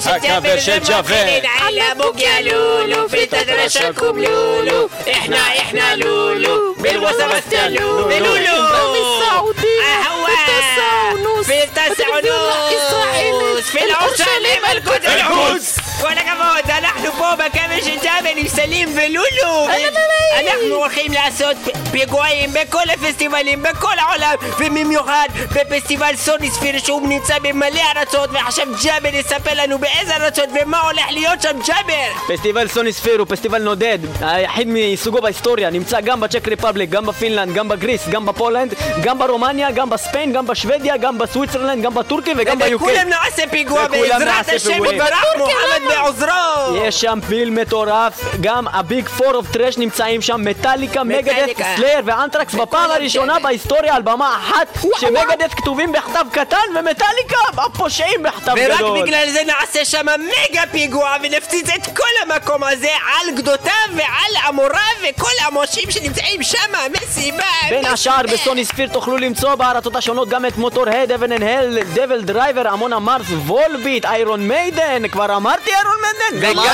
شجافة بالشجافة علموك يا لولو في تدرشك لولو إحنا إحنا لولو بالوصفة استلولو لولو اهو في التاسع ونص في العسالم القدس القدس ولك فوز نحن فوق مكان الشجافة اللي سليم بلولو لولو אנחנו הולכים לעשות פיגועים בכל הפסטיבלים בכל העולם, ובמיוחד בפסטיבל Sonisphere שהוא נמצא במלא ארצות, ועכשיו ג'אבר יספר לנו באיזה ארצות ומה הולך להיות שם ג'אבר. פסטיבל Sonisphere הוא פסטיבל נודד, היחיד מסוגו בהיסטוריה, נמצא גם ב Czech Republic, גם ב Finland, גם ב Greece, גם ב Poland, גם ברומניה, גם ב Spain, גם בשוודיה, גם ב Switzerland, גם ב Turkey וגם ב UK. וכולם נעשה פיגוע בעזרת השם. יתברך מוחמד בעוזרו. יש שם פיל מטורף, גם ה Big Four of Thrash נמצאים שם, Metallica, Metallica. Slayer ו Anthrax בפעם הראשונה בהיסטוריה על במה אחת ש Megadeth כתובים בכתב קטן ומטאליקה הפושעים בכתב ורק גדול. בגלל זה נעשה שם מגה פיגוע ונפציץ את כל המקום הזה על גדותיו ועל עמוריו וכל המושים שנמצאים שם מסיבה בין השאר מסיבה. ב Sonisphere תוכלו למצוא בארצות השונות גם את Motörhead, Heaven and Hell, DevilDriver, Amon Amarth, Volbeat, Iron Maiden, כבר אמרתי Iron Maiden? גם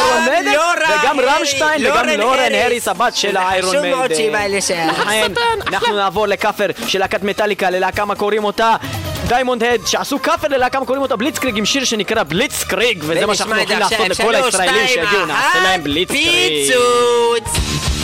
וגם רמשטיין, וגם Lauren. Harris, הבת של ה Iron חשוב מאוד שהיא באה Maiden. לשם. לכן, אנחנו נעבור לכאפר של להקת מטאליקה, ללהקה מה קוראים אותה Diamond Head, שעשו כאפר ללהקה מה קוראים אותה Blitzkrieg עם שיר שנקרא Blitzkrieg, וזה מה שאנחנו הולכים לעשות. לכל הישראלים שתיים, שהגיעו, נעשה להם בליצקריג. פיצוץ!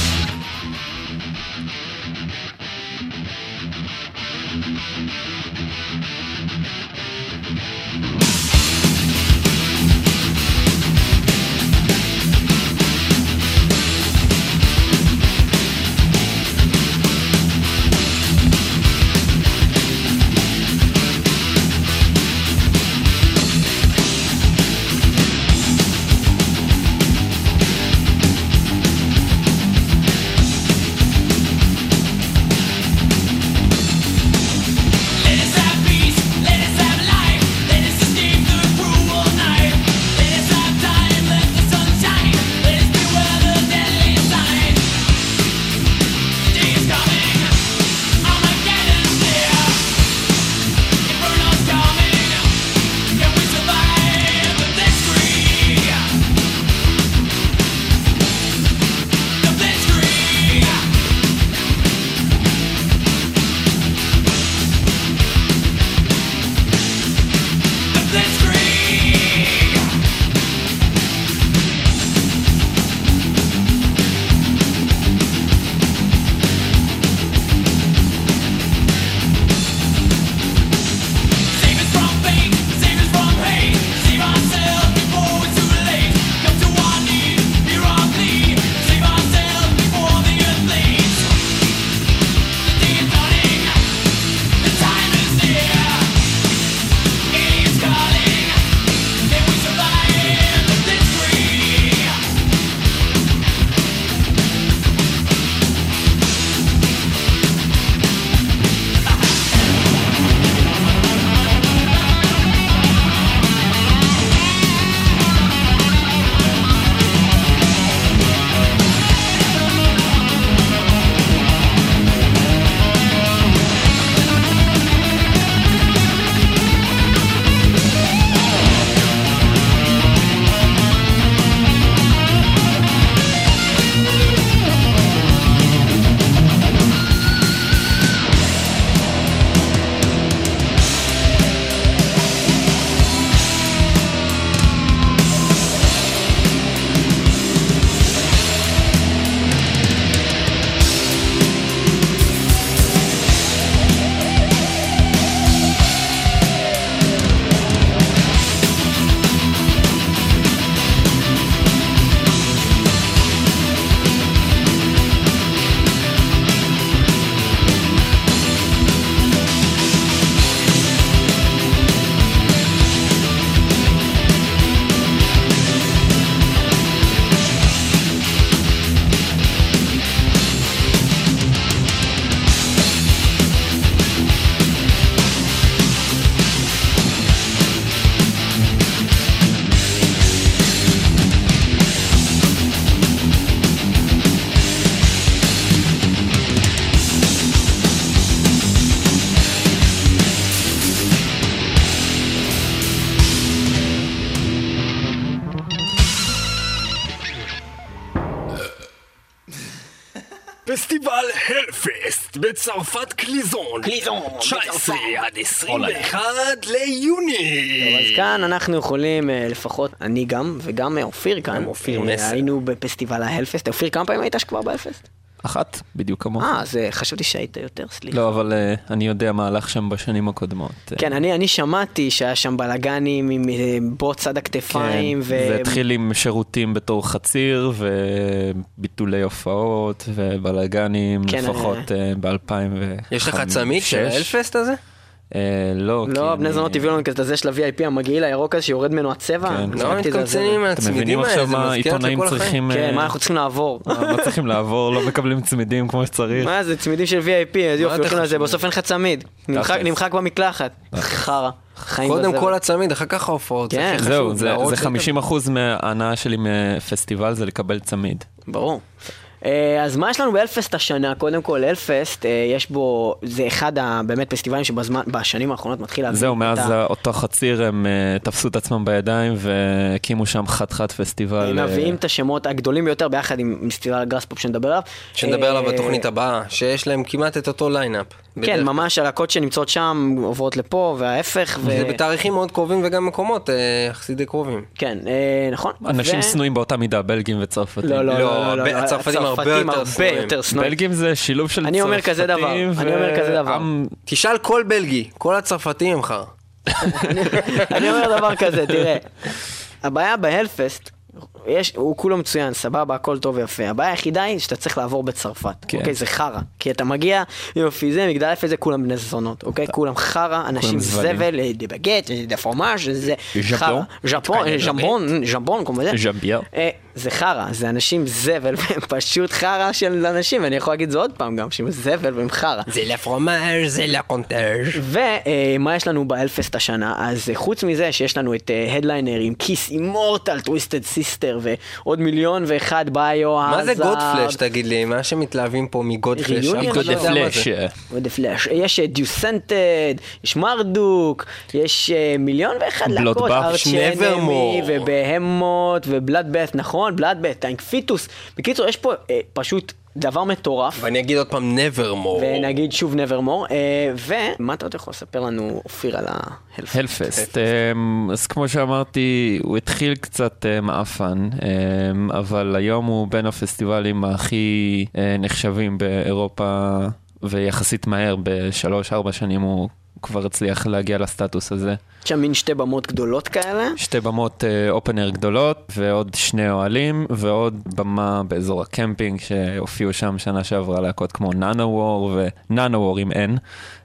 בצרפת קליזון. קליזון, 19 עד 21 ליוני. אז כאן אנחנו יכולים, אה, לפחות אני גם, וגם אה, אופיר כאן. אופיר אה, מסר. היינו בפסטיבל ההלפסט. אופיר, כמה פעמים היית כבר בהלפסט? אחת, בדיוק כמוך. אה, אז חשבתי שהיית יותר, סליחה. לא, אבל אה, אני יודע מה הלך שם בשנים הקודמות. אה, כן, אני, אני שמעתי שהיה שם בלאגנים עם אה, בוץ עד הכתפיים, ו... כן, זה התחיל עם שירותים בתור חציר, וביטולי הופעות, ובלאגנים, כן, לפחות אה, ב-2005. יש לך צמיד של האלפסט הזה? לא, כי לא, בני זונות הביאו לנו כזה זה של ה-VIP המגעיל הירוק הזה שיורד ממנו הצבע. כן. לא זרקתי את זה על זה. מתקמצנים אתם מבינים מהצמידים האלה, עכשיו זה מה מזכיר עיתונאים החיים. צריכים... כן, אה, מה אנחנו צריכים לעבור? מה צריכים לעבור? לא מקבלים צמידים כמו שצריך. מה זה, צמידים של VIP, אז יופי, הולכים לזה, חושב? בסוף אין לך צמיד. נמחק- במקלחת. חרא. קודם. כל הצמיד, אחר כך ההופעות. כן. זהו, זה להראות זה שאתה- 50% מההנאה שלי מפסטיבל זה לקבל צמיד. ברור. אה, אז מה יש לנו ב Hellfest השנה? קודם כל, Hellfest, אה, יש בו, זה אחד באמת פסטיבלים שבשנים האחרונות מתחיל להביא זהו, מאז ה- אותו חציר הם אה, תפסו את עצמם בידיים והקימו שם חתיכת פסטיבל. הם אה, מביאים את השמות הגדולים ביותר ביחד עם פסטיבל ה Graspop שנדבר עליו. שנדבר עליו אה, בתוכנית הבאה, שיש להם כמעט את אותו lineup. כן, ממש הלהקות שנמצאות שם עוברות לפה, וההפך. ו- זה בתאריכים מאוד קרובים וגם מקומות אה, יחסית די קרובים. כן, אה, נכון. אנשים שנואים באותה מידה, בלגים וצרפתים. לא, לא, לא, לא, לא, לא, הצרפתים הרבה יותר הרבה. יותר שנואים. בלגים זה שילוב של אני אומר כזה דבר, צרפתים אני אומר כזה דבר. תשאל כל בלגי, כל הצרפתים הם חרא. אני אומר דבר כזה, תראה, הבעיה בהלפסט, יש, הוא כולו מצוין, סבבה, הכל טוב ויפה. הבעיה היחידה היא שאתה צריך לעבור בצרפת. כן. אוקיי, זה חרא. כי אתה מגיע, יופי, זה, מגדל יפה זה כולם בני זונות, אוקיי? כולם חרא, אנשים. זבל, אה, דה בגט, אה, דה פרומאז', זה ז'אפון. חרא. ז'פון, אה, ז'מבון, ז'מבון, כמו זה. ז'מבייר. אה, זה חרא, זה אנשים זבל, והם פשוט חרא של אנשים, ואני יכול להגיד זה עוד פעם גם, שהם זבל והם חרא. זה לה פרומאז', זה לה קונטאז'. ומה יש לנו באלפסט השנה? אז אה, חוץ מזה שיש לנו את הדליינר עם כיס אימורטל, טוויסטד סיסטר ועוד מיליון ואחד ביו מה זה גודפלש תגיד לי? מה שמתלהבים פה מגודפלש? ריוניון אף אחד לא. יש אה, דיוסנטד, יש מרדוק, יש אה, מיליון ואחד להקות, ארצ' Nevermore. אנמי ובהמות ובלאדבט, נכון? בלאדבט, טיינק פיטוס. בקיצור, יש פה אה, פשוט דבר מטורף. ואני אגיד עוד פעם nevermore. ונגיד שוב nevermore, אה, ומה אתה עוד יכול לספר לנו, אופיר, על ההלפסט? הלפסט, אמ, אז כמו שאמרתי, הוא התחיל קצת אה, מעפן, אמ, אבל היום הוא בין הפסטיבלים הכי אה, נחשבים באירופה, ויחסית מהר, בשלוש-ארבע שנים הוא כבר הצליח להגיע לסטטוס הזה. יש שם מין שתי במות גדולות כאלה. שתי במות אופנר גדולות, ועוד שני אוהלים, ועוד במה באזור הקמפינג, שהופיעו שם שנה שעברה להקות כמו נאנו וור, ונאנו וור עם N.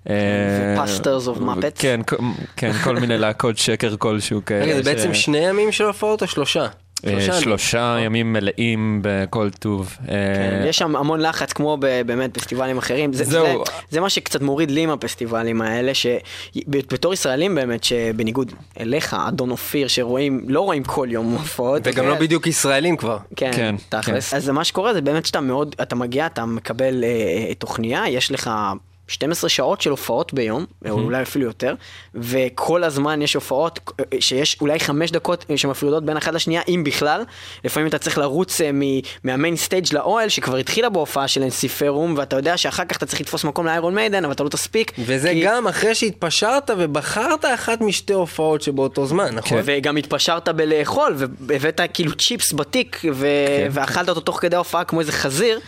ו-Pastors of Muppets. כן, כל- כן, כל מיני להקות שקר כלשהו כאלה. רגע, זה בעצם שני ימים של הופעות או שלושה? אה, ימים. שלושה ימים מלאים בכל טוב. אה, כן, יש שם המון לחץ כמו ב- באמת פסטיבלים אחרים. זה, זהו. זה, זה מה שקצת מוריד לי עם הפסטיבלים האלה, שבתור ישראלים באמת, שבניגוד אליך, אדון אופיר, שרואים, לא רואים כל יום הופעות. וגם אוקיי? לא בדיוק ישראלים כבר. כן, כן, תכלס. אז מה שקורה זה באמת שאתה מאוד, אתה מגיע, אתה מקבל אה, אה, תוכניה, יש לך 12 שעות של הופעות ביום, או אולי אפילו יותר, וכל הזמן יש הופעות שיש אולי 5 דקות שמפרידות בין אחת לשנייה, אם בכלל. לפעמים אתה צריך לרוץ אה, מ- מה main stage לאוהל, שכבר התחילה בהופעה של Ensiferum, ואתה יודע שאחר כך אתה צריך לתפוס מקום ל Iron Maiden, אבל אתה לא תספיק. וזה כי- גם אחרי שהתפשרת ובחרת אחת משתי הופעות שבאותו זמן, נכון? וגם התפשרת בלאכול, והבאת כאילו צ'יפס בתיק, ו... ואכלת אותו תוך כדי ההופעה כמו איזה חזיר.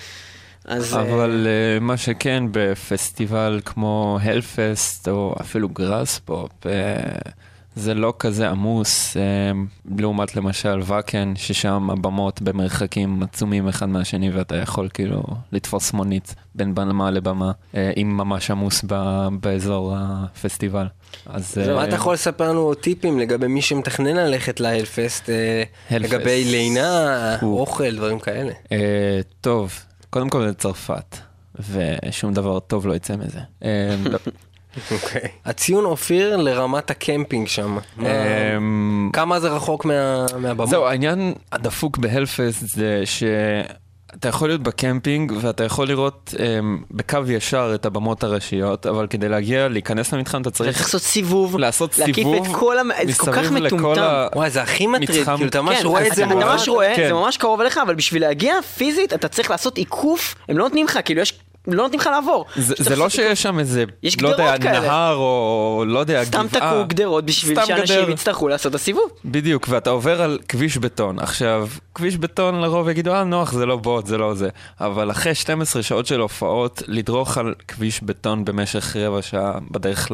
אז... אבל אה, מה שכן, בפסטיבל כמו הלפסט, או אפילו גראספופ, אה, זה לא כזה עמוס, אה, לעומת למשל ואקן, ששם הבמות במרחקים עצומים אחד מהשני, ואתה יכול כאילו לתפוס מונית בין במה לבמה, אה, אם ממש עמוס ב- באזור הפסטיבל. אז... אז מה אה, אתה יכול לספר לנו טיפים לגבי מי שמתכנן ללכת להלפסט, Hellfest. לגבי לינה, אוכל, דברים כאלה? טוב, קודם כל זה צרפת, ושום דבר טוב לא יצא מזה. לא. אוקיי. הציון אופיר לרמת הקמפינג שם. אמ, כמה זה רחוק מה- מהבמה? זהו, העניין הדפוק ב Hellfest זה אתה יכול להיות בקמפינג ואתה יכול לראות um, בקו ישר את הבמות הראשיות, אבל כדי להגיע, להיכנס למתחם אתה צריך צריך לעשות סיבוב, לעשות להקיף סיבוב את כל המ... זה כל כך מטומטם. ה... וואי, זה הכי מטריד, מתחם- כאילו, אתה ממש כן, רואה את זה אתה. ממש רואה, כן. זה ממש קרוב אליך, אבל בשביל להגיע פיזית, אתה צריך לעשות עיקוף, הם לא נותנים לך, כאילו יש... לא נותנים לך לעבור. זה, זה לא. שיש שם איזה, יש לא יודע, כאלה. נהר או לא יודע, סתם גבעה. תקעו גדרות בשביל סתם שאנשים גדר. יצטרכו לעשות את הסיבוב. בדיוק, ואתה עובר על כביש בטון. עכשיו, כביש בטון לרוב יגידו, אה, נוח, זה לא בוט, זה לא זה. אבל אחרי 12 שעות של הופעות, לדרוך על כביש בטון במשך רבע שעה בדרך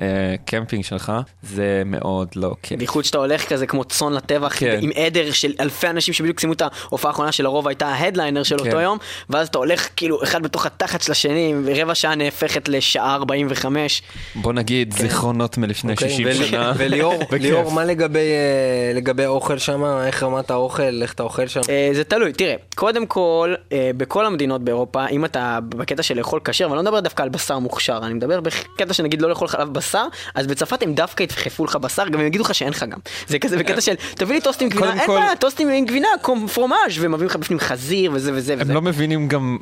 לקמפינג שלך, זה מאוד לא כיף. בייחוד שאתה הולך כזה כמו צאן לטבח כן. עם עדר של אלפי אנשים שבדיוק סיימו את ההופעה האחרונה שלרוב הייתה ההדליינר של אותו כן. יום ואז אתה הולך כאילו אחד בתוך התחת של השני ורבע שעה נהפכת לשעה 45 בוא נגיד, זיכרונות מלפני אוקיי, 60 ול- שנה. וליאור. ליאור, מה לגבי אה, לגבי האוכל שם? איך רמת האוכל? איך אתה אוכל שם? אה, זה תלוי, תראה, קודם כל, אה, בכל המדינות באירופה, אם אתה בקטע של לאכול כשר, ואני לא מדבר דווקא על בשר מוכשר, אני מדבר בקטע שנגיד לא לאכול חלב בשר, אז בצרפת הם דווקא ידחפו לך בשר, גם הם יגידו לך שאין לך גם. זה כזה בקטע של, תביא לי טוסט עם גבינה, אין בעיה, טוסט עם גבינה, fromage, ומביאים לך בפנים חזיר וזה וזה הם וזה. לא מבינים גם,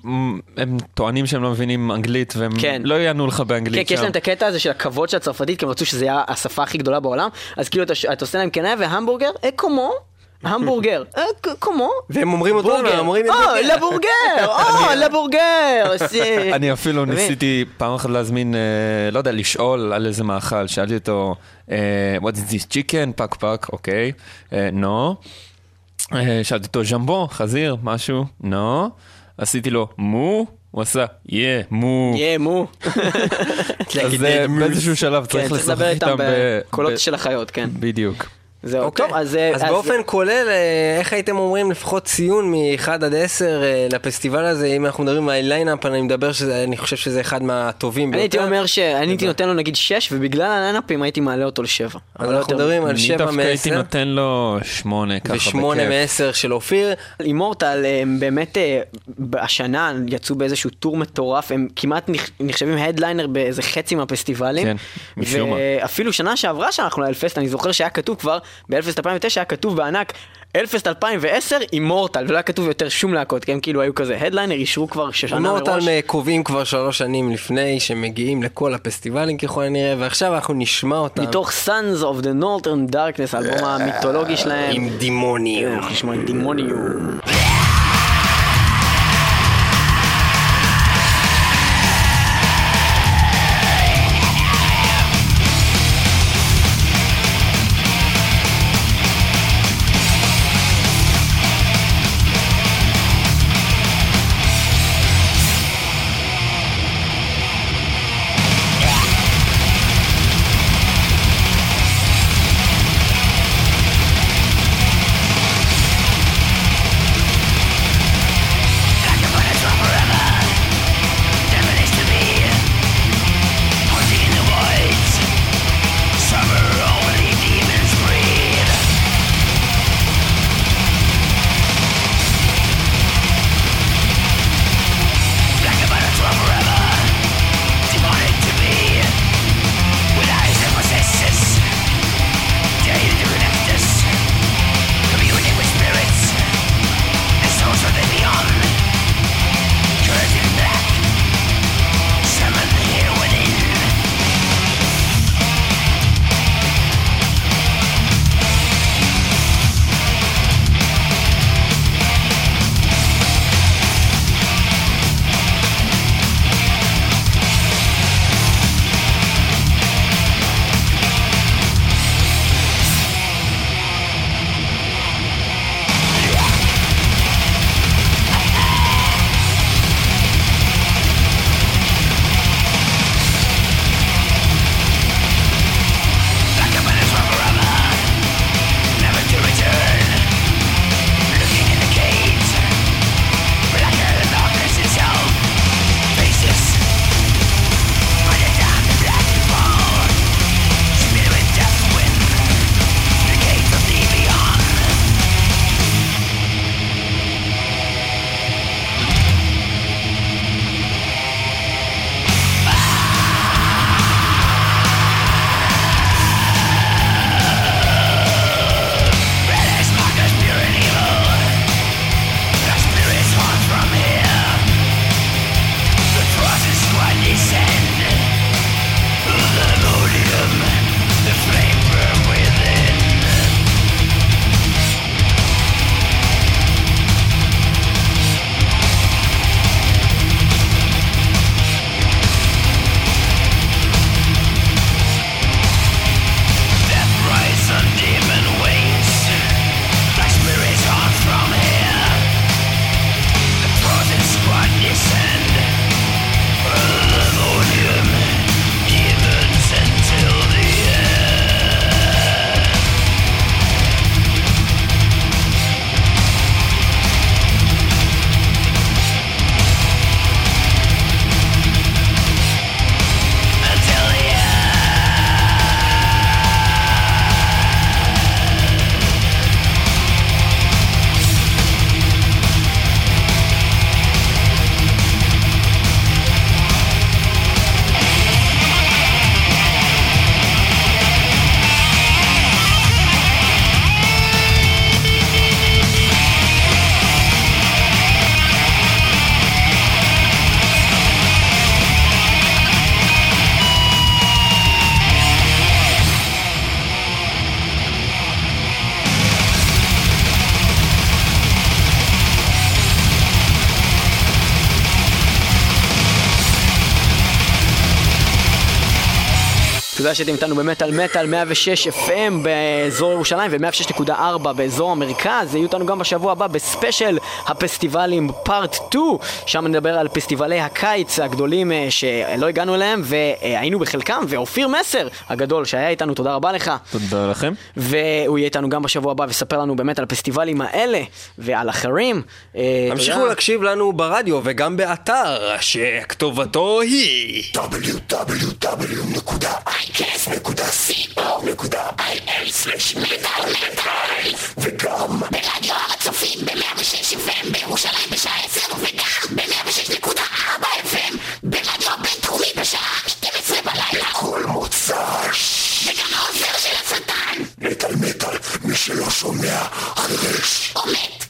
הם טוענים שהם לא מבינים אנגלית, והם כן. לא יענו לך כן, באנגלית כי יש. להם את הקטע הזה של הכבוד של הצרפתית, כי הם רצו שזה יהיה השפה הכי גדולה בעולם, אז כאילו אתה עושה להם can I have a hamburger, אה comment, hamburger, אה comment. והם אומרים אותו, הם אומרים את אה, זה. le burger, אה, le burger. אני אפילו? ניסיתי פעם אחת להזמין, לא יודע, לשאול על איזה מאכל. שאלתי אותו, what is this chicken? פק פק, אוקיי. no. אה, שאלתי אותו, jambon, חזיר, משהו? no. עשיתי לו, מו? הוא עשה, yeah, מו. יהיה מו. אז באיזשהו שלב כן, צריך לשחק איתם. בקולות של החיות, כן. בדיוק. זהו, אוקיי. טוב, אז... אה, אז באופן כולל, אה, איך הייתם אומרים לפחות ציון מ-1 עד 10 אה, לפסטיבל הזה? אם אנחנו מדברים על line-up, אני מדבר שזה, אני חושב שזה אחד מהטובים אני הייתי ביותר. אומר שאני הייתי נותן לו נגיד 6, ובגלל הליינאפים הייתי מעלה אותו ל-7. אז אנחנו מדברים על אני 7 דווקא הייתי מ-10 נותן לו שמונה, ככה בכיף. ו-8 מ-10 של אופיר. Immortal הם באמת השנה יצאו באיזשהו טור מטורף, הם כמעט נחש- נחשבים headliner באיזה חצי מהפסטיבלים. כן, משום מה. ואפילו שנה שעברה שאנחנו ל Hellfest, אני זוכר שהיה כתוב כבר, ב Hellfest 2009 היה כתוב בענק, Hellfest 2010 Immortal, ולא היה כתוב יותר שום להקות, כי הם כאילו היו כזה ה headliner, אישרו כבר ש Immortal מראש. קובעים כבר שלוש שנים לפני שמגיעים לכל הפסטיבלים ככל הנראה, ועכשיו אנחנו נשמע אותם מתוך Sons of the Northern Darkness, האלבום המיתולוגי שלהם. עם דימוניום. אנחנו נשמע עם דימוניום. תודה שאתם איתנו במטאל מטאל 106 FM באזור ירושלים ו-106.4 באזור המרכז. יהיו איתנו גם בשבוע הבא בספיישל הפסטיבלים פארט 2, שם נדבר על פסטיבלי הקיץ הגדולים אה, שלא הגענו אליהם והיינו בחלקם, ואופיר מסר הגדול שהיה איתנו, תודה רבה לך. תודה לכם. והוא יהיה איתנו גם בשבוע הבא ויספר לנו באמת על הפסטיבלים האלה ועל אחרים. אה, המשיכו תודה. להקשיב לנו ברדיו וגם באתר שכתובתו היא שש בית"ר בית"ר וגם ברדיו הצופים ב-106 FM בירושלים בשעה 10 וגם ב-106.4 FM ברדיו הבינתחומי בשעה 12 בלילה. כל מוצ"ש וגם העוזר של השטן. מטל מטל מי שלא שומע חרש או מת